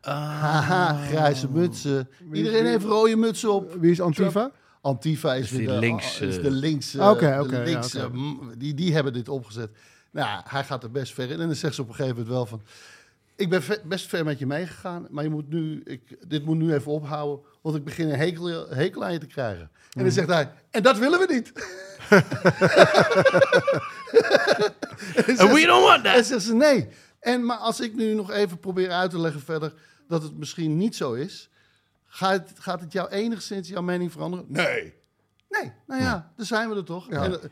C: Haha, grijze mutsen. Iedereen heeft rode mutsen op.
B: Wie is Antifa?
C: Antifa is,
A: Dus
C: weer de,
A: linkse-
C: is de linkse.
B: Oké,
C: de
B: oké,
C: linkse
B: oké.
C: mm, die, die hebben dit opgezet. Nou, hij gaat er best ver in. En dan zegt ze op een gegeven moment wel van... Ik ben best ver met je meegegaan, maar je moet nu, ik, dit moet nu even ophouden, want ik begin een hekel, hekel aan je te krijgen. En
B: Mhm.
C: dan zegt hij, en dat willen we niet. *laughs*
A: And we don't want
C: En
A: that.
C: zegt ze, nee. En, maar als ik nu nog even probeer uit te leggen verder dat het misschien niet zo is, gaat, het- gaat het jou enigszins jouw mening veranderen? Nee. Nee, nou ja, dan zijn we er toch. En, eh,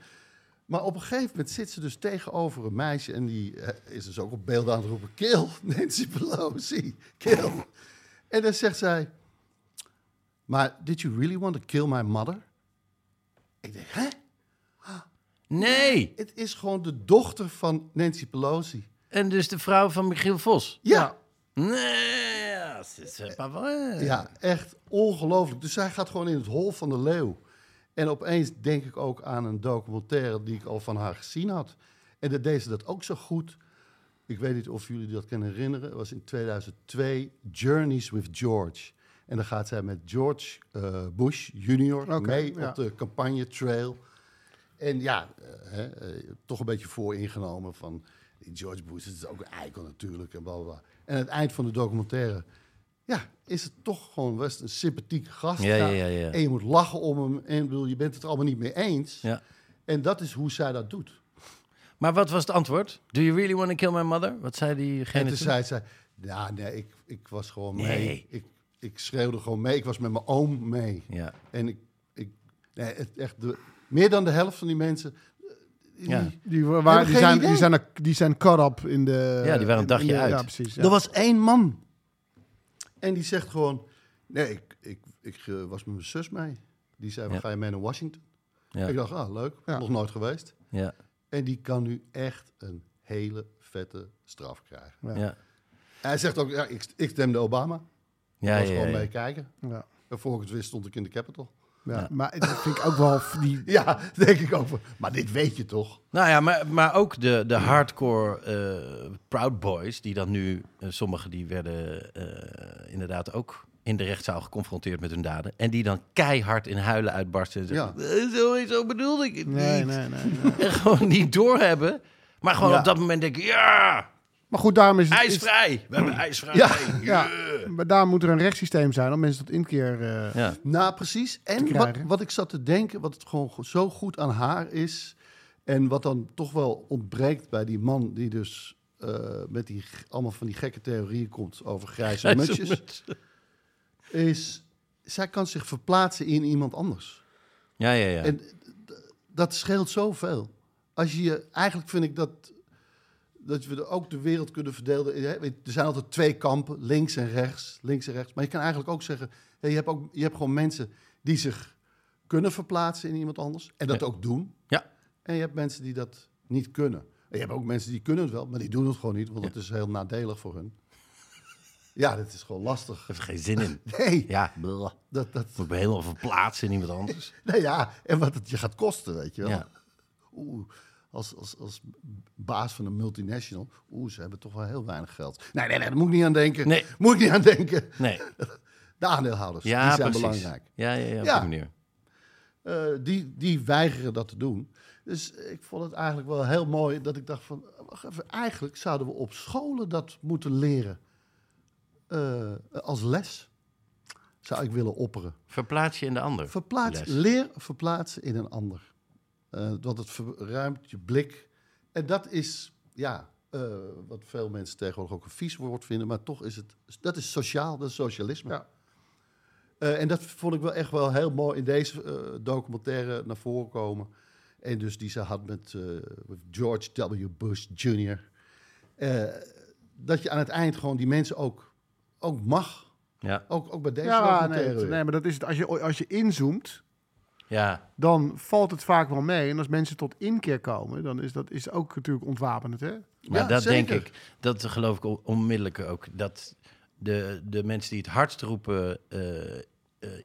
C: maar op een gegeven moment zit ze dus tegenover een meisje en die eh, is dus ook op beeld aan het roepen, kill Nancy Pelosi, kill. *laughs* en dan zegt zij, maar did you really want to kill my mother? Ik denk, hè?
A: Nee.
C: Het is gewoon de dochter van Nancy Pelosi.
A: En dus de vrouw van Michiel Vos.
C: Ja.
A: Nee, ja, c'est pas vrai.
C: Ja, echt ongelooflijk. Dus zij gaat gewoon in het hol van de leeuw. En opeens denk ik ook aan een documentaire die ik al van haar gezien had. En dat deed ze dat ook zo goed. Ik weet niet of jullie dat kunnen herinneren. Het was in 2002 Journeys with George. En dan gaat zij met George eh, Bush junior mee
B: ja.
C: op de campagne trail. En ja, eh, hè, eh, toch een beetje vooringenomen van... die George Bush is ook een eikel natuurlijk en bla bla, bla. En aan het eind van de documentaire... ja, is het toch gewoon best een sympathieke gast.
A: Ja, ja, ja, ja.
C: En je moet lachen om hem. En bedoel, je bent het er allemaal niet mee eens.
A: Ja.
C: En dat is hoe zij dat doet.
A: Maar wat was het antwoord? Do you really want to kill my mother? Wat zei
C: En
A: diegene
C: toen
A: toen?
C: zei zij... Ja, nee, ik, ik was gewoon
A: Nee.
C: mee. Ik, ik schreeuwde gewoon mee. Ik was met mijn oom mee.
A: Ja.
C: En ik... ik nee, het, echt de, meer dan de helft van die mensen... eh, die-
A: Ja.
B: Die, waren, die,
C: geen
B: zijn, die, zijn, die zijn caught up in de...
A: Ja, die waren een dagje
B: de-
A: uit.
B: Ja, precies. Ja.
C: Er was één man. En die zegt gewoon... Nee, ik, ik, ik eh, was met mijn zus mee. Die zei,
A: Ja.
C: we ga je mee naar Washington?
A: Ja.
C: Ik dacht, ah, leuk.
B: Ja.
C: Nog nooit geweest.
A: Ja.
C: En die kan nu echt een hele vette straf krijgen.
A: Ja.
C: Hij zegt ook, ja, ik, ik stemde Obama.
A: Ja,
C: was
A: ja,
C: gewoon
A: ja.
C: meekijken.
B: Ja.
C: En voor ik het wist stond ik in de Capitol.
B: Ja, Maar dat vind ik ook wel... Die, *laughs*
C: Ja, denk ik ook. wel. Maar dit weet je toch?
A: Nou ja, maar, maar ook de, de hardcore eh, Proud Boys, die dan nu, eh, sommigen die werden eh, inderdaad ook in de rechtszaal geconfronteerd met hun daden. En die dan keihard in huilen uitbarsten en zeggen, "Eh, zo, zo bedoelde ik het
B: nee,
A: niet.
B: nee, nee, nee.
A: En *laughs* gewoon niet doorhebben. Maar gewoon
B: Ja.
A: op dat moment denken, ja,
B: Maar goed, daarom is het... is-
A: ijsvrij. We hebben ijsvrij.
C: Ja.
B: ja, maar daar moet er een rechtssysteem zijn om mensen tot inkeer... eh,
A: Ja.
C: Nou, precies. En wat, wat ik zat te denken, wat het gewoon zo goed aan haar is... en wat dan toch wel ontbreekt bij die man die dus... eh, met die, allemaal van die gekke theorieën komt over grijze mutsjes... is, zij kan zich verplaatsen in iemand anders.
A: Ja, ja, ja.
C: En dat scheelt zoveel. Als je je, eigenlijk vind ik dat, dat we ook de wereld kunnen verdelen. Er zijn altijd twee kampen, links en rechts, links en rechts. Maar je kan eigenlijk ook zeggen, je, hebt ook, je hebt gewoon mensen die zich kunnen verplaatsen in iemand anders. En dat
A: Ja.
C: ook doen.
A: Ja.
C: En je hebt mensen die dat niet kunnen. En je hebt ook mensen die kunnen het wel, maar die doen het gewoon niet. Want het is heel nadelig voor hun. *laughs* Ja, dat is gewoon lastig.
A: Er geen zin in. *laughs*
C: Nee,
A: Ja,
C: dat, dat,
A: moet ik me helemaal verplaatsen in iemand anders. *laughs*
C: nee, ja, en wat het je gaat kosten, weet je wel.
A: Ja.
C: Oeh, als, als, als baas van een multinational, oeh, ze hebben toch wel heel weinig geld. Nee, nee, nee, daar moet ik niet aan denken.
A: Nee.
C: Moet ik niet aan denken.
A: Nee. *laughs*
C: De aandeelhouders,
A: Ja,
C: die zijn
A: precies.
C: belangrijk.
A: Ja, ja, ja, op
C: Ja.
A: die manier.
C: Eh, die, die weigeren dat te doen. Dus ik vond het eigenlijk wel heel mooi dat ik dacht van... wacht even, eigenlijk zouden we op scholen dat moeten leren. Eh, als les zou ik willen opperen.
A: Verplaats je in de ander.
C: Verplaats,
A: Les.
C: leer verplaatsen in een ander. Eh, want het verruimt je blik. En dat is, ja, eh, wat veel mensen tegenwoordig ook een vies woord vinden, maar toch is het, dat is sociaal, dat is socialisme.
B: Ja.
C: Eh, en dat vond ik wel echt wel heel mooi in deze documentaire naar voren komen. En dus die ze had met eh, met George W. Bush Jr. Eh, dat je aan het eind gewoon die mensen ook, ook mag.
A: Ja,
C: Ook, ook bij deze
B: Ja,
C: documentaire.
B: nee, nee, maar dat is het. Als je, als je inzoomt,
A: ja.
B: dan valt het vaak wel mee. En als mensen tot inkeer komen, dan is dat is ook natuurlijk ontwapenend, hè?
A: Maar
C: Ja,
A: dat
C: zeker.
A: denk ik, dat geloof ik on- onmiddellijk ook. Dat de, de mensen die het hardst roepen, eh, eh,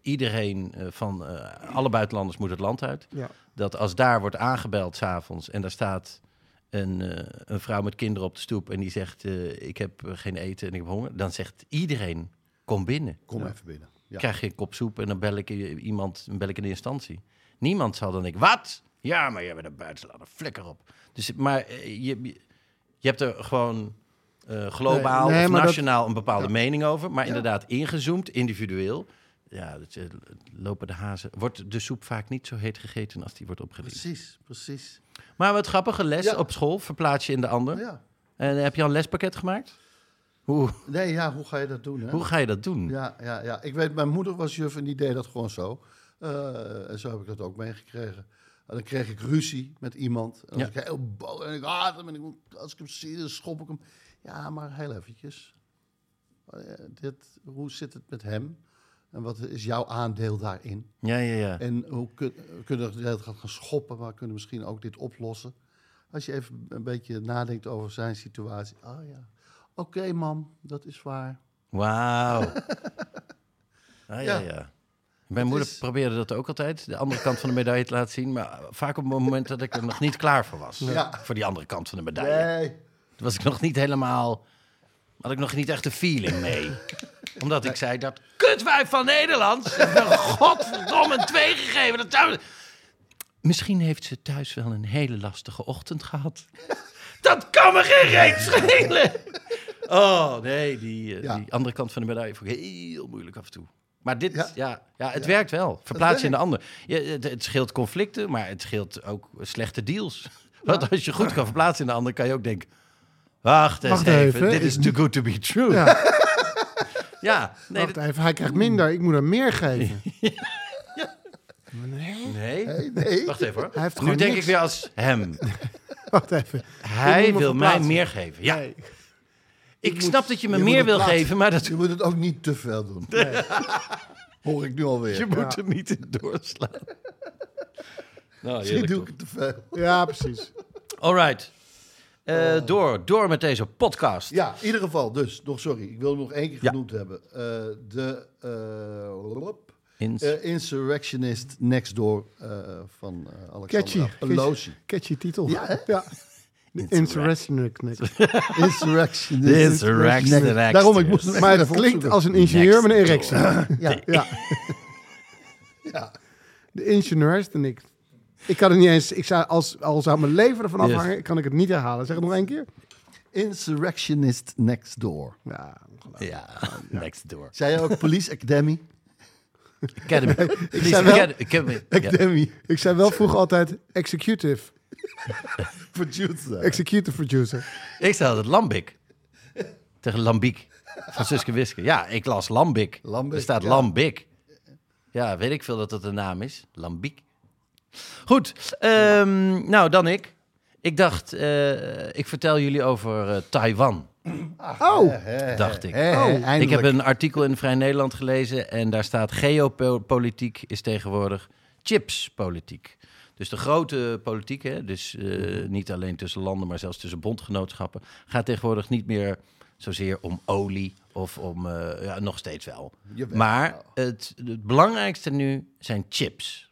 A: iedereen eh, van eh, alle buitenlanders moet het land uit.
B: Ja.
A: Dat als daar wordt aangebeld s'avonds en daar staat een, eh, een vrouw met kinderen op de stoep en die zegt: eh, Ik heb geen eten en ik heb honger, dan zegt iedereen: Kom binnen.
C: Kom even binnen. Ja.
A: Krijg je een kop soep en dan bel ik iemand, bel ik een instantie. Niemand zal dan denken: Wat? Ja, maar jij bent een buitenlander, flikker op. Dus, maar eh, je, je hebt er gewoon eh, globaal
B: Nee, nee,
A: of
B: dat-
A: nationaal een bepaalde
B: Ja.
A: mening over. Maar
C: Ja.
A: inderdaad, ingezoomd, individueel. Ja, dat, eh, lopen de hazen. Wordt de soep vaak niet zo heet gegeten als die wordt opgediend.
C: Precies, precies.
A: Maar wat grappige les op school, verplaats je in de ander.
C: Ja.
A: En heb je al een lespakket gemaakt? Hoe,
C: Nee, ja, hoe ga je dat doen? Hè?
A: hoe ga je dat doen?
C: Ja, ja, ja. Ik weet, mijn moeder was juf en die deed dat gewoon zo. Eh, en zo heb ik dat ook meegekregen. En dan kreeg ik ruzie met iemand. En dan
A: Ja.
C: was ik heel boos en ik haat hem. En ik, moet- als ik hem zie, dan schop ik hem. Ja, maar heel eventjes. Eh, dit, hoe zit het met hem? En wat is jouw aandeel daarin?
A: Ja, ja, ja.
C: En hoe kun, kunnen we tijd gaan schoppen, maar kunnen we misschien ook dit oplossen? Als je even een beetje nadenkt over zijn situatie. Oh ja, oké mam, dat is waar.
A: Wauw. *laughs* Ah, ja,
C: Ja.
A: ja. Mijn moeder
C: is-
A: probeerde dat ook altijd, de andere kant van de medaille te laten zien. Maar vaak op het moment dat ik er nog niet klaar voor was.
C: Ja.
A: Voor die andere kant van de medaille.
C: Nee.
A: Toen was ik nog niet helemaal... Had ik nog niet echt een feeling mee. Omdat ik zei, dat kutwijf van Nederland... godverdomme een twee gegeven. Dat. Misschien heeft ze thuis wel een hele lastige ochtend gehad. Dat kan me geen reet schelen. Oh, nee, die, eh,
C: Ja.
A: die andere kant van de medaille vond ik heel moeilijk af en toe. Maar dit, ja,
C: Ja.
A: ja, het werkt wel. Verplaats je in de ander. Het, het scheelt conflicten, maar het scheelt ook slechte deals. Want als je goed kan verplaatsen in de ander, kan je ook denken... Wacht eens
B: Wacht
A: even,
B: even,
A: dit is too good to be true.
B: Ja. *laughs*
A: Ja, nee,
B: Wacht
A: dat-
B: even, hij krijgt minder, ik moet hem meer geven. *laughs* Nee,
A: nee.
C: Nee, nee.
A: Wacht even hoor.
B: Hij heeft
A: nu denk
B: niks.
A: ik weer als hem. *laughs*
B: wacht even.
A: Hij wil mij meer geven. Ja,
B: Nee.
A: Ik
C: moet-
A: snap dat je me
C: je
A: meer wil geven, maar dat,
C: Je moet het ook niet te veel doen. Hoor ik nu alweer. *laughs*
A: je moet er niet in doorslaan. Nou,
C: Misschien doe ik het te veel.
B: Ja, precies.
A: All right. Eh, door, door met deze podcast.
C: Ja, in ieder geval. Dus, nog sorry, ik wil nog één keer
A: Ja.
C: genoemd hebben. Eh, de eh, lop,
A: Ins-
C: Insurrectionist Next Door eh, van eh Alexandra
B: Catchy.
C: Pelosi.
B: Catchy titel.
C: Ja, hè?
B: ja. Insurrectionist.
C: Insurrectionist.
A: Insurrectionist.
C: Daarom, ik moest
B: Maar het
C: even
B: klinkt als een ingenieur met een erectie.
C: Ja, *laughs*
B: Ja. *laughs*
C: ja.
B: De ingenieur en ik. Ik kan het niet eens. Ik zou, als, al zou mijn leven ervan afhangen, kan ik het niet herhalen. Zeg het nog één keer.
C: Insurrectionist Next Door.
B: Ja,
A: Ja, next door.
C: Zei je ook Police Academy?
A: Academy. *laughs* Please,
B: zei wel-.
A: Academy.
B: ik zei wel vroeger altijd executive. *laughs*
C: Producer.
B: Executive producer.
A: Ik zei altijd Lambik. Tegen Lambiek. Van Suske Wiske. Ja, ik las Lambik.
C: Lambik,
A: er staat
C: ja.
A: Lambik. Ja, weet ik veel dat dat een naam is. Lambiek. Goed, ehm, nou dan ik. Ik dacht, eh, ik vertel jullie over eh, Taiwan,
B: Oh,
A: dacht ik.
C: Hé,
B: Oh.
A: Ik heb een artikel in Vrij Nederland gelezen en daar staat geopolitiek is tegenwoordig chipspolitiek. Dus de grote politiek, hè, dus eh, niet alleen tussen landen, maar zelfs tussen bondgenootschappen, gaat tegenwoordig niet meer zozeer om olie of om, eh, ja, nog steeds wel.
C: Jawel.
A: Maar het, het belangrijkste nu zijn chips.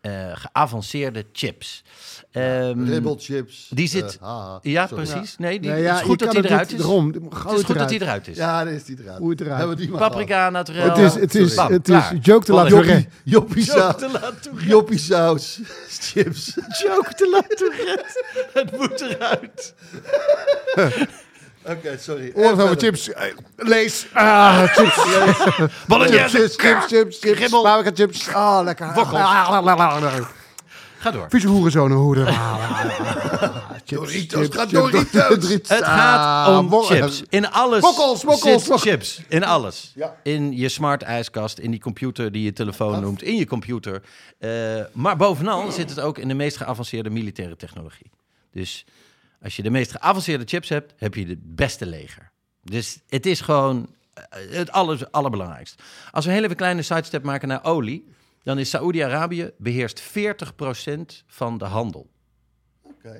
A: Eh, geavanceerde chips. Ehm,
C: Ribbelchips.
A: die zit-
C: eh, haha.
A: ja,
C: Sorry.
A: precies. Nee, die,
B: Nee,
A: het is goed dat hij eruit is.
B: Erom.
A: Het is goed dat hij eruit is.
C: Ja, daar is die eruit.
B: Hoe het eruit.
C: Hebben we die
A: Paprika, naturel.
B: Het is, het is,
A: Bam,
B: het is
A: klaar.
B: joke te la. Tourette.
C: Joppie, joppie, saus, joppie saus, chips.
A: Joke de la Tourette. Het moet eruit. *laughs*
C: Oké, sorry.
B: Oorlog over chips. Lees. Ah, *laughs* chips.
A: Bolognese.
B: chips, chips, chips, chips. Paprika chips. Ah, lekker.
A: Wokkels.
B: Ah,
A: Ga door.
B: Vieze hoerenzonen hoeden. *laughs*
C: Doritos, het gaat Doritos.
A: Het gaat om
B: wok-
A: chips. In alles
B: Wokkels, wokkels,
A: zit
B: wokkels.
A: chips. In alles.
C: Ja.
A: In je smart ijskast, in die computer die je telefoon noemt, in je computer. Eh, maar bovenal zit het ook in de meest geavanceerde militaire technologie. Dus als je de meest geavanceerde chips hebt, heb je het beste leger. Dus het is gewoon eh, het aller, allerbelangrijkste. Als we een hele kleine sidestep maken naar olie, dan is Saoedi-Arabië beheerst 40% van de handel.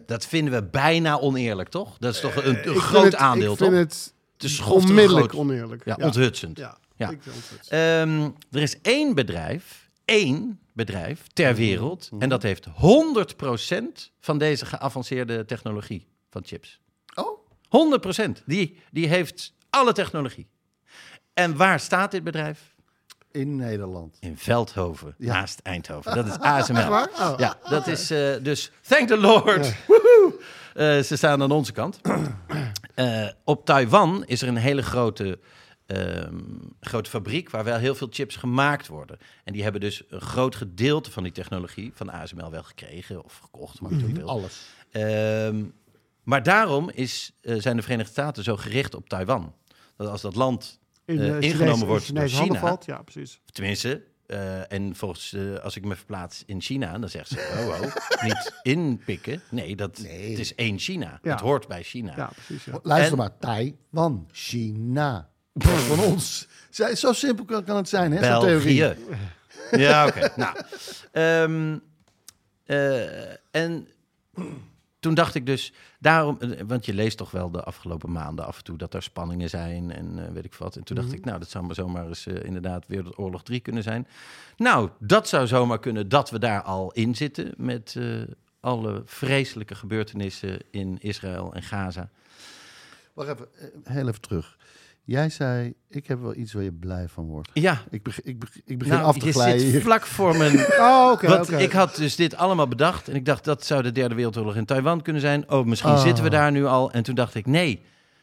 A: Dat vinden we bijna oneerlijk, toch? Dat is toch een, een
B: Ik
A: groot
B: het-
A: aandeel,
B: ik
A: toch?
B: vind het onmiddellijk
A: groot.
B: oneerlijk.
A: Ja, onthutsend.
B: Ja,
A: Ja.
B: ik.
A: Ehm, er is één bedrijf, één bedrijf ter
B: Mhm.
A: wereld, en dat heeft 100% van deze geavanceerde technologie van chips.
C: Oh,
A: 100%. Die, die heeft alle technologie. En waar staat dit bedrijf?
C: in Nederland.
A: In Veldhoven,
C: Ja.
A: naast Eindhoven. Dat is *laughs* ASML.
B: Oh.
A: Ja, dat is eh, dus thank the Lord. Woehoe. Eh, ze staan aan onze kant. *clears throat* Eh, op Taiwan is er een hele grote, ehm, grote fabriek waar wel heel veel chips gemaakt worden. En die hebben dus een groot gedeelte van die technologie van ASML wel gekregen of gekocht. Maar mm
C: Alles.
A: Ehm, maar daarom is, eh, zijn de Verenigde Staten zo gericht op Taiwan. Dat als dat land,
B: In,
A: eh,
B: eh,
A: ingenomen wordt
B: in
A: door China.
B: valt. Ja, precies.
A: tenminste, eh, en volgens, eh, als ik me verplaats in China, dan zegt ze, oh, oh, *laughs* niet inpikken. Nee, dat,
C: Nee.
A: het is één China.
B: Ja.
A: Het hoort bij China.
B: Ja, precies. Ja.
C: Luister
A: En-
C: maar, Taiwan, China. Van ons. Zij- Zo simpel kan, kan het zijn, hè? Zo'n theorie. *laughs*
A: Ja, oké. nou, ehm, eh, en toen dacht ik dus, daarom, eh, want je leest toch wel de afgelopen maanden af en toe dat er spanningen zijn en eh, weet ik wat. En toen dacht ik, nou, dat zou maar zomaar eens inderdaad Wereldoorlog 3 kunnen zijn. Nou, dat zou zomaar kunnen dat we daar al in zitten met alle vreselijke gebeurtenissen in Israël en Gaza.
C: Wacht even, heel even terug. Jij zei, ik heb wel iets waar je blij van wordt.
A: Ja,
C: Ik, beg- ik, beg- ik begin
A: nou,
C: af te
A: je
C: glijden
A: zit vlak voor mijn *laughs*
B: Oh, oké.
A: Want
B: oké.
A: ik had dus dit allemaal bedacht. En ik dacht, dat zou de derde wereldoorlog in Taiwan kunnen zijn. Oh, misschien
B: Oh.
A: zitten we daar nu al. En toen dacht ik, nee,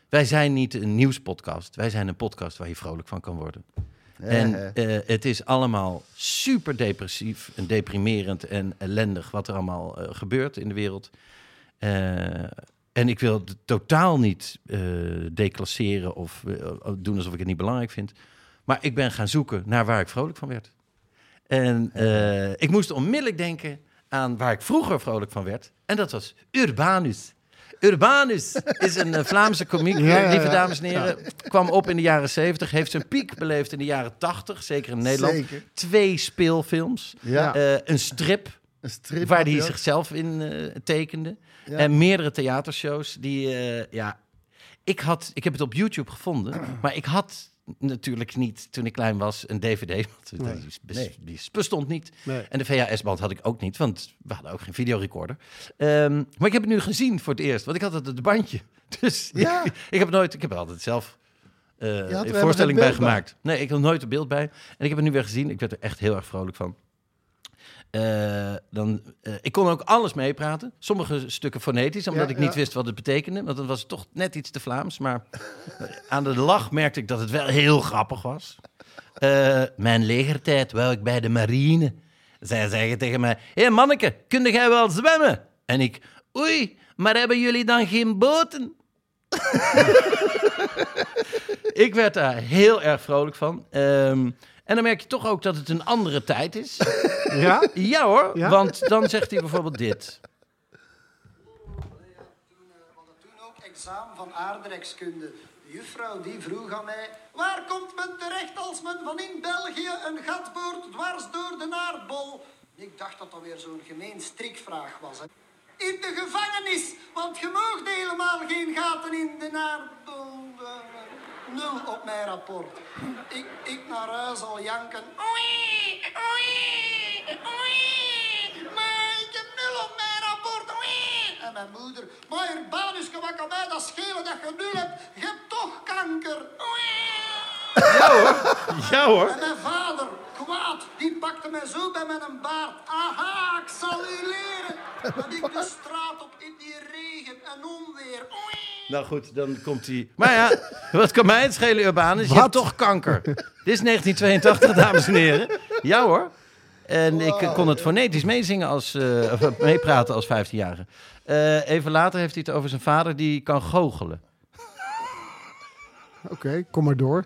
A: wij zijn niet een nieuwspodcast. Wij zijn een podcast waar je vrolijk van kan worden. En eh, het is allemaal super depressief en deprimerend en ellendig wat er allemaal eh, gebeurt in de wereld. Eh, en ik wil het totaal niet eh, declasseren of eh, doen alsof ik het niet belangrijk vind. Maar ik ben gaan zoeken naar waar ik vrolijk van werd. En eh, ik moest onmiddellijk denken aan waar ik vroeger vrolijk van werd. En dat was Urbanus. Urbanus is een eh, Vlaamse komiek, *laughs*
B: Ja,
A: lieve dames en heren. Kwam op in de jaren 70, heeft zijn piek beleefd in de jaren 80, zeker in Nederland.
C: Zeker.
A: Twee speelfilms,
C: Ja,
A: eh, een strip
C: een strip.
A: waar hij zichzelf in eh, En meerdere theatershows die, eh, ja... Ik, had, ik heb het op YouTube gevonden, *clears throat* maar ik had natuurlijk niet, toen ik klein was, een DVD. Want
B: Nee.
A: die, bes- die bestond niet.
B: Nee.
A: En de VHS-band had ik ook niet, want we hadden ook geen videorecorder. Ehm, maar ik heb het nu gezien voor het eerst, want ik had het het bandje. *laughs* Dus
C: Ja.
A: ik heb nooit, ik heb er altijd zelf eh, een voorstelling bij. gemaakt. Nee, ik had nooit een beeld bij. En ik heb het nu weer gezien. Ik werd er echt heel erg vrolijk van. Eh, dan, eh, ik kon ook alles meepraten. Sommige stukken fonetisch, omdat
B: Ja,
A: ik niet
B: ja.
A: wist wat het betekende. Want dan was het toch net iets te Vlaams. Maar aan de lach merkte ik dat het wel heel grappig was. Eh, mijn legertijd wou ik bij de marine. Zij zeggen tegen mij, hé hey manneke, kun jij wel zwemmen? En ik, oei, maar hebben jullie dan geen boten? *laughs* ik werd daar heel erg vrolijk van. Ehm, en dan merk je toch ook dat het een andere tijd is. *laughs*
B: Ja?
A: Ja hoor,
B: Ja?
A: want dan zegt hij bijvoorbeeld dit.
E: We hadden toen ook examen van aardrijkskunde. De juffrouw die vroeg aan mij... Waar komt men terecht als men van in België een gat boort dwars door de aardbol? Ik dacht dat dat weer zo'n gemeen strikvraag was. Hè. In de gevangenis, want je moogt helemaal geen gaten in de aardbol. Nul op mijn rapport. Ik, ik naar huis al janken. Oei, oei, oei. Maar ik heb nul op mijn rapport. Oei. En mijn moeder. Maar Urbanuske, wat kan mij dat schelen dat je nul hebt? Je hebt toch kanker. Oei.
A: Ja hoor.
E: En mijn vader, kwaad, die pakte mij zo bij mijn baard. Aha, ik zal u leren. Dat ik de straat op in die regen en onweer. Oei.
A: Nou goed, dan komt hij. Maar ja, wat kan mij het schelen, Urbanus? Je hebt toch kanker. Dit is 1982, *laughs* dames en heren. Ja hoor. En ik eh, kon het fonetisch meezingen als, eh, of eh, meepraten als 15-jarige. Eh, even later heeft hij het over zijn vader die kan goochelen.
B: Oké, kom maar door.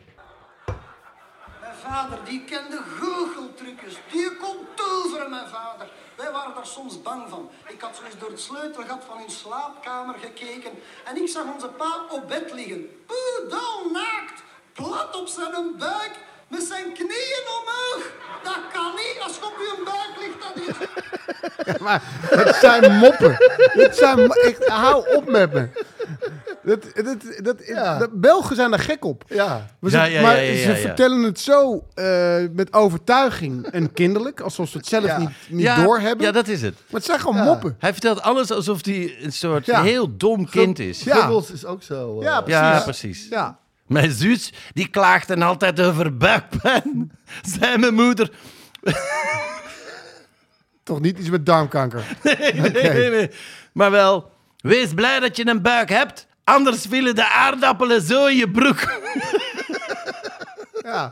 E: Vader die kende goocheltrucjes. Die kon toveren, mijn vader. Wij waren daar soms bang van. Ik had zo eens door het sleutelgat van hun slaapkamer gekeken. En ik zag onze pa op bed liggen. Poedel naakt. Plat op zijn buik. Met zijn knieën omhoog. Dat kan niet. Als je op je buik ligt, dat is... *laughs*
B: Maar het zijn moppen. Het zijn, ik, hou op met me. Dat, dat, dat,
C: Ja.
B: dat- Belgen zijn er gek op.
C: Ja.
B: We
A: Ja,
B: zitten-
A: ja,
B: maar ze
A: ja, ja.
B: vertellen het zo eh, met overtuiging en kinderlijk, alsof ze het zelf
C: Ja.
B: niet, niet
A: ja,
B: doorhebben.
A: Ja, dat is het.
B: Maar het zijn gewoon moppen.
A: Hij vertelt alles alsof hij een soort
B: Ja.
A: heel dom kind is.
B: Ja.
C: Gubbels is ook zo. eh,
B: Ja, precies.
A: Ja, precies.
B: Ja.
A: Mijn zus, die klaagde altijd over buikpijn. *laughs* Zei mijn moeder.
B: Toch niet iets met darmkanker. *laughs*
A: Nee, nee, nee. Maar wel, wees blij dat je een buik hebt. Anders vielen de aardappelen zo in je broek.
B: Ja.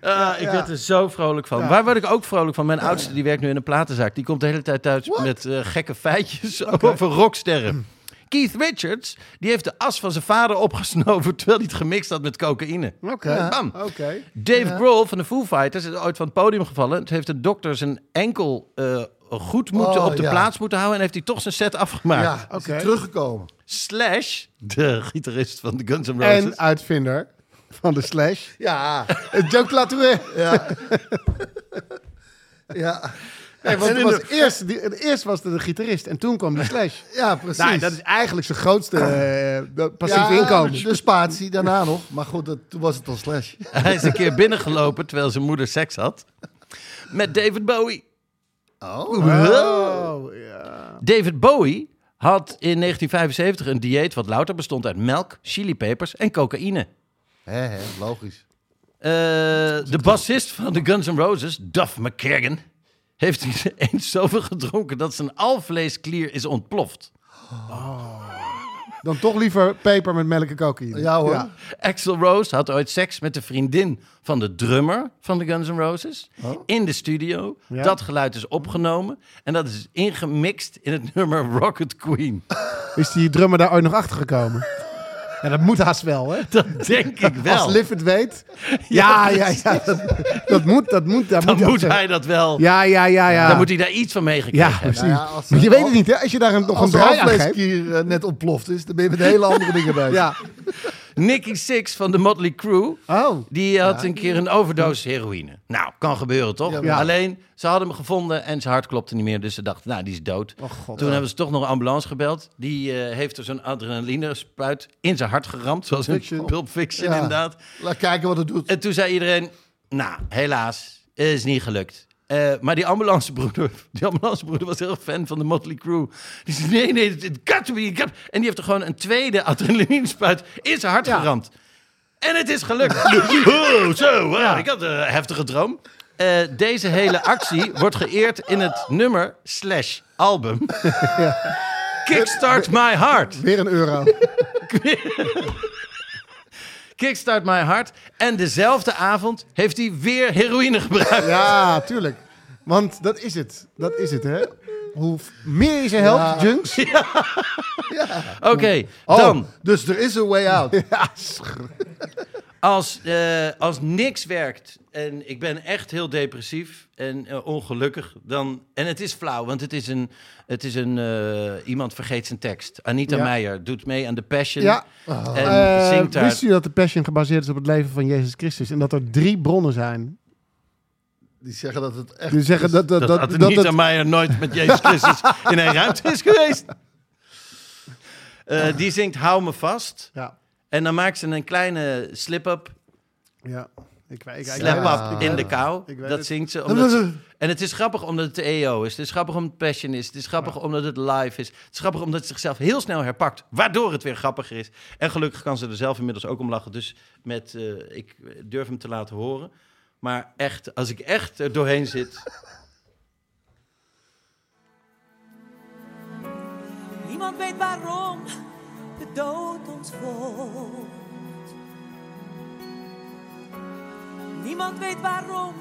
A: Ah, ik werd er zo vrolijk van. Waar word ik ook vrolijk van? Mijn oudste die werkt nu in een platenzaak. Die komt de hele tijd thuis met eh, gekke feitjes over rocksterren. Keith Richards die heeft de as van zijn vader opgesnoven terwijl hij het gemixt had met cocaïne.
B: Oké.
A: Bam.
B: Oké.
A: Dave Grohl van de Foo Fighters is ooit van het podium gevallen. Het heeft de dokter zijn enkel eh, goed moeten
C: Oh,
A: op de
C: ja.
A: plaats moeten houden en heeft hij toch zijn set afgemaakt.
C: Ja, is
B: Oké.
C: hij teruggekomen.
A: Slash, de gitarist van de Guns N' Roses.
B: En uitvinder van de Slash.
C: Ja.
B: Joke Latour.
C: Ja. ja.
B: Nee, want was
C: de-
B: eerst, die, eerst was het de gitarist en toen kwam de Slash.
C: Ja, precies.
B: Nou, dat is eigenlijk zijn grootste dat passief
C: ja,
B: inkomen.
C: De spatie daarna nog. Maar goed, dat, toen was het al slash.
A: Hij is een keer binnengelopen terwijl zijn moeder seks had. Met David Bowie.
C: Oh.
B: Oh, ja.
A: David Bowie had in 1975 een dieet wat louter bestond uit melk, chilipepers en cocaïne.
C: Hè, logisch.
A: Eh, de bassist van de Guns N' Roses, Duff McKagan, heeft *laughs* eens zoveel gedronken dat zijn alvleesklier is ontploft.
B: Dan toch liever peper met melk en cocaïne.
C: Ja hoor.
A: Axel Rose had ooit seks met de vriendin van de drummer van de Guns N' Roses in de studio.
B: Ja.
A: Dat geluid is opgenomen en dat is ingemixt in het *laughs* nummer Rocket Queen. *laughs*
B: Is die drummer daar ooit nog achter gekomen? Ja, dat moet haast wel, hè?
A: Dat denk ik wel.
B: Als Liv het weet. *laughs* Ja, ja, ja. Dat, dat moet, dat moet. Daar
A: Dan
B: moet,
A: moet
B: dat-
A: hij dat wel.
B: Ja, ja, ja, ja.
A: Dan moet hij daar iets van meegekregen
B: Ja,
A: hebben.
B: precies.
C: Nou ja, als-
B: maar je weet het niet, hè? Als je daar een, nog een draai aan
C: eh, net ontploft is, dan ben je met hele andere dingen bezig.
B: Ja, *laughs*
A: Nicky Six van de Motley Crue.
B: Oh,
A: Die had een keer een overdosis heroïne. Nou, kan gebeuren toch?
C: Ja,
A: Alleen, ze hadden hem gevonden en zijn hart klopte niet meer. Dus ze dachten, nou, die is dood.
B: Oh, God.
A: Toen hebben ze toch nog een ambulance gebeld. Die eh, heeft er zo'n adrenaline spuit in zijn hart geramd. Zoals in
B: Fiction.
A: Pulp Fiction inderdaad.
C: Laat kijken wat het doet.
A: En toen zei iedereen, nou, helaas, is niet gelukt. Eh, maar die ambulancebroeder, *laughs* die ambulancebroeder was heel fan van de Motley Crue. Die zei, nee, nee, het got to be, got- En die heeft er gewoon een tweede adrenalinespuit in zijn hart
B: Ja.
A: geramd. En het is gelukt. *laughs* oh, zo, wow, ik had een heftige droom. Eh, deze hele actie wordt geëerd in het nummer slash album. *laughs* Kickstart My Heart.
B: weer een euro.
A: Kickstart My Heart. En dezelfde avond heeft hij weer heroïne gebruikt.
B: Ja, tuurlijk. Want dat is het. Dat is het, hè. Hoe meer je ze helpt,
C: Ja.
B: Junks.
A: Oké,
C: Oh,
A: dan
C: dus er is een way out.
B: Ja,
A: als, eh, als niks werkt en ik ben echt heel depressief en eh, ongelukkig, dan, en het is flauw, want het is een, het is een eh, iemand vergeet zijn tekst. Anita
B: Ja.
A: Meijer doet mee aan The Passion
B: Ja.
A: en zingt daar.
B: wist u dat de Passion gebaseerd is op het leven van Jezus Christus? En dat er drie bronnen zijn?
C: Die zeggen dat het echt
B: Die zeggen dat, dat,
A: dat,
B: dat,
A: dat,
B: dat,
A: Anita Meijer nooit met Jezus *laughs* Christus in één ruimte is geweest. Eh, die zingt Hou me vast.
B: Ja,
A: En dan maakt ze een kleine slip-up
B: ja. Ik, weet- ik, ik,
A: Slap in de kou. Dat
B: het.
A: zingt ze. Omdat ze- *laughs* En het is grappig omdat het de EO is. Het is grappig omdat het Passion is. Het is grappig omdat het live is. Het is grappig omdat het zichzelf heel snel herpakt. Waardoor het weer grappiger is. En gelukkig kan ze er zelf inmiddels ook om lachen. Dus met, eh, ik durf hem te laten horen. Maar echt, als ik echt er doorheen zit...
F: Niemand weet waarom de dood ons volgt. Niemand weet waarom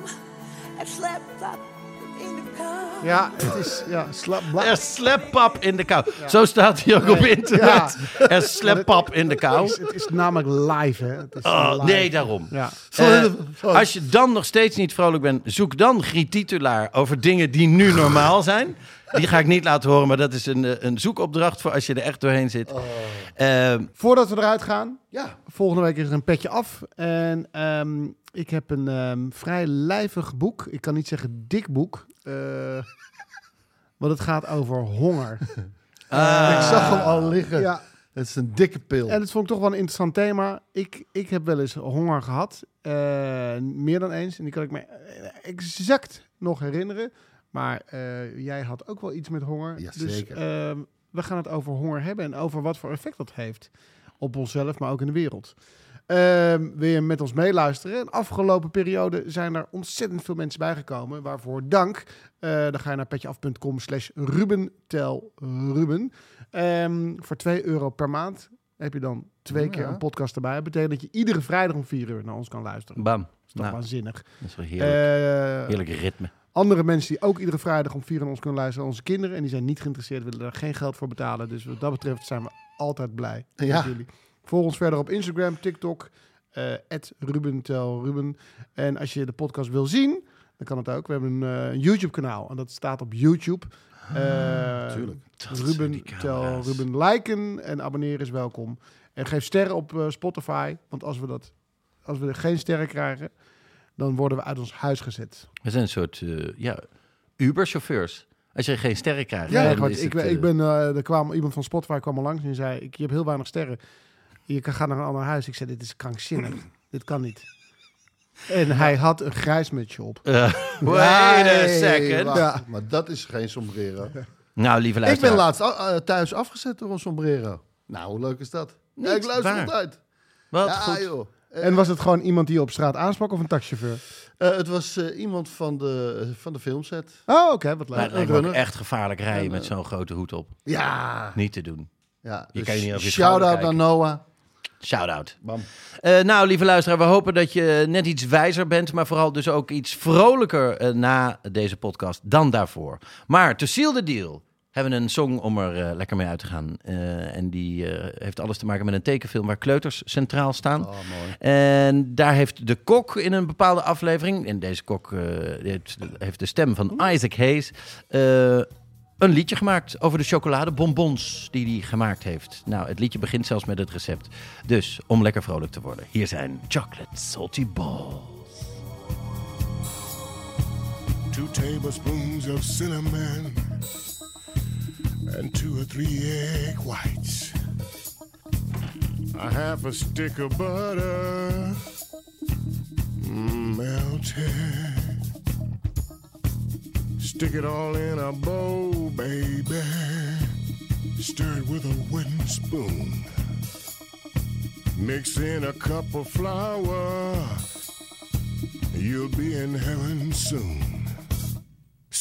F: er slept dat in de kou.
B: Ja, het is... Ja, *laughs*
A: Er sleppap in de kou. Zo staat hij ook op internet. Er sleppap in de
B: Het
A: kou.
B: is, het is namelijk live, hè. Het is
A: Oh,
B: live.
A: nee, daarom.
B: Ja.
A: Eh, als je dan nog steeds niet vrolijk bent, zoek dan Griet Titulaar over dingen die nu normaal zijn. Die ga ik niet laten horen, maar dat is een, eh, een zoekopdracht voor als je er echt doorheen zit. Eh,
B: Voordat we eruit gaan,
C: Ja,
B: volgende week is er een petje af. En ehm, ik heb een ehm, vrij lijvig boek. Ik kan niet zeggen dik boek. eh, want het gaat over honger. *laughs*
A: ah,
C: ik zag hem al liggen.
B: Ja,
C: Het is een dikke pil.
B: en dat vond ik toch wel een interessant thema. Ik, ik heb wel eens honger gehad. eh, meer dan eens. En die kan ik me exact nog herinneren. Maar eh, jij had ook wel iets met honger.
C: Ja,
B: dus
C: zeker.
B: ehm, we gaan het over honger hebben. En over wat voor effect dat heeft. Op onszelf, maar ook in de wereld. Ehm, wil je met ons meeluisteren? De afgelopen periode zijn er ontzettend veel mensen bijgekomen. Waarvoor dank. Eh, dan ga je naar petjeaf.com slash rubentelruben. Ehm, voor 2 euro per maand heb je dan twee
C: Ja.
B: keer een podcast erbij. Dat betekent dat je iedere vrijdag om 4 uur naar ons kan luisteren.
A: bam.
B: Dat is toch
A: Nou,
B: waanzinnig.
A: dat is wel heerlijk.
B: Eh,
A: Heerlijk ritme.
B: Andere mensen die ook iedere vrijdag om 4 uur naar ons kunnen luisteren. Onze kinderen. En die zijn niet geïnteresseerd. willen daar geen geld voor betalen. Dus wat dat betreft zijn we altijd blij
C: Ja.
B: met jullie. Volg ons verder op Instagram, TikTok. eh @rubentelruben. En als je de podcast wil zien, dan kan het ook. We hebben een eh, YouTube-kanaal. En dat staat op YouTube.
C: Tuurlijk.
A: Die
B: Ruben Tel. Ruben liken en abonneren is welkom. En geef sterren op Spotify. Want als we, dat, als we er geen sterren krijgen, dan worden we uit ons huis gezet.
A: We zijn een soort uh, ja, Uber-chauffeurs. Als je geen sterren krijgt.
B: Ja,
A: is
B: ik,
A: het,
B: ik
A: eh,
B: ben, eh, er kwam iemand van Spotify kwam al langs en zei: ik, Je hebt heel weinig sterren. Je kan gaan naar een ander huis. Ik zei: Dit is krankzinnig. dit kan niet. En hij had een grijs mutsje op.
A: eh, *laughs* wait a second.
C: wacht,
B: Ja.
C: Maar dat is geen sombrero.
A: Nou, lieve
C: Ik
A: luisteraar.
C: ben laatst thuis afgezet door een sombrero. Nou, hoe leuk is dat? Ja, ik
A: Niet
C: luister
A: waar.
C: altijd.
A: Wat
C: ja,
A: goed.
C: joh. Eh,
B: En was het gewoon iemand die je op straat aansprak of een taxichauffeur?
C: eh, het was eh, iemand van de, van de filmset.
B: Oh, oké, wat
A: Maar
B: leuk.
A: het lijkt ook
C: runner.
A: echt gevaarlijk rijden
C: En,
A: met zo'n grote hoed op.
C: Ja.
A: Niet te doen.
C: ja
A: Je
C: dus
A: kan je niet over je schouder
C: Shout-out naar. Noah.
A: Shout-out.
C: Bam.
A: Eh, nou, lieve luisteraar, we hopen dat je net iets wijzer bent, maar vooral dus ook iets vrolijker na deze podcast dan daarvoor. Maar to seal the deal hebben een song om er eh, lekker mee uit te gaan. Eh, en die eh, heeft alles te maken met een tekenfilm waar kleuters centraal staan.
C: Oh, mooi.
A: En daar heeft de kok in een bepaalde aflevering, en deze kok eh, heeft, heeft de stem van Isaac Hayes, eh, een liedje gemaakt over de chocoladebonbons die hij gemaakt heeft. Nou, het liedje begint zelfs met het recept. Dus om lekker vrolijk te worden, hier zijn chocolate salty balls.
G: two tablespoons of cinnamon and two or three egg whites. A half a stick of butter mm, melted. Stick it all in a bowl, baby. Stir it with a wooden spoon. Mix in a cup of flour. You'll be in heaven soon.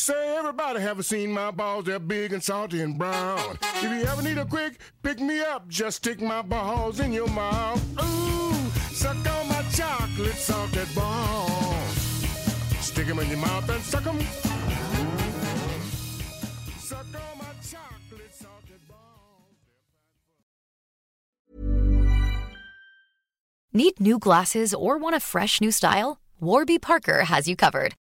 G: Say everybody haven't seen my balls, they're big and salty and brown. If you ever need a quick pick me up, just stick my balls in your mouth. Ooh, suck on my chocolate salted balls. Stick 'em in your mouth and suck 'em. Suck on my chocolate salted balls.
H: Need new glasses or want a fresh new style? Warby Parker has you covered.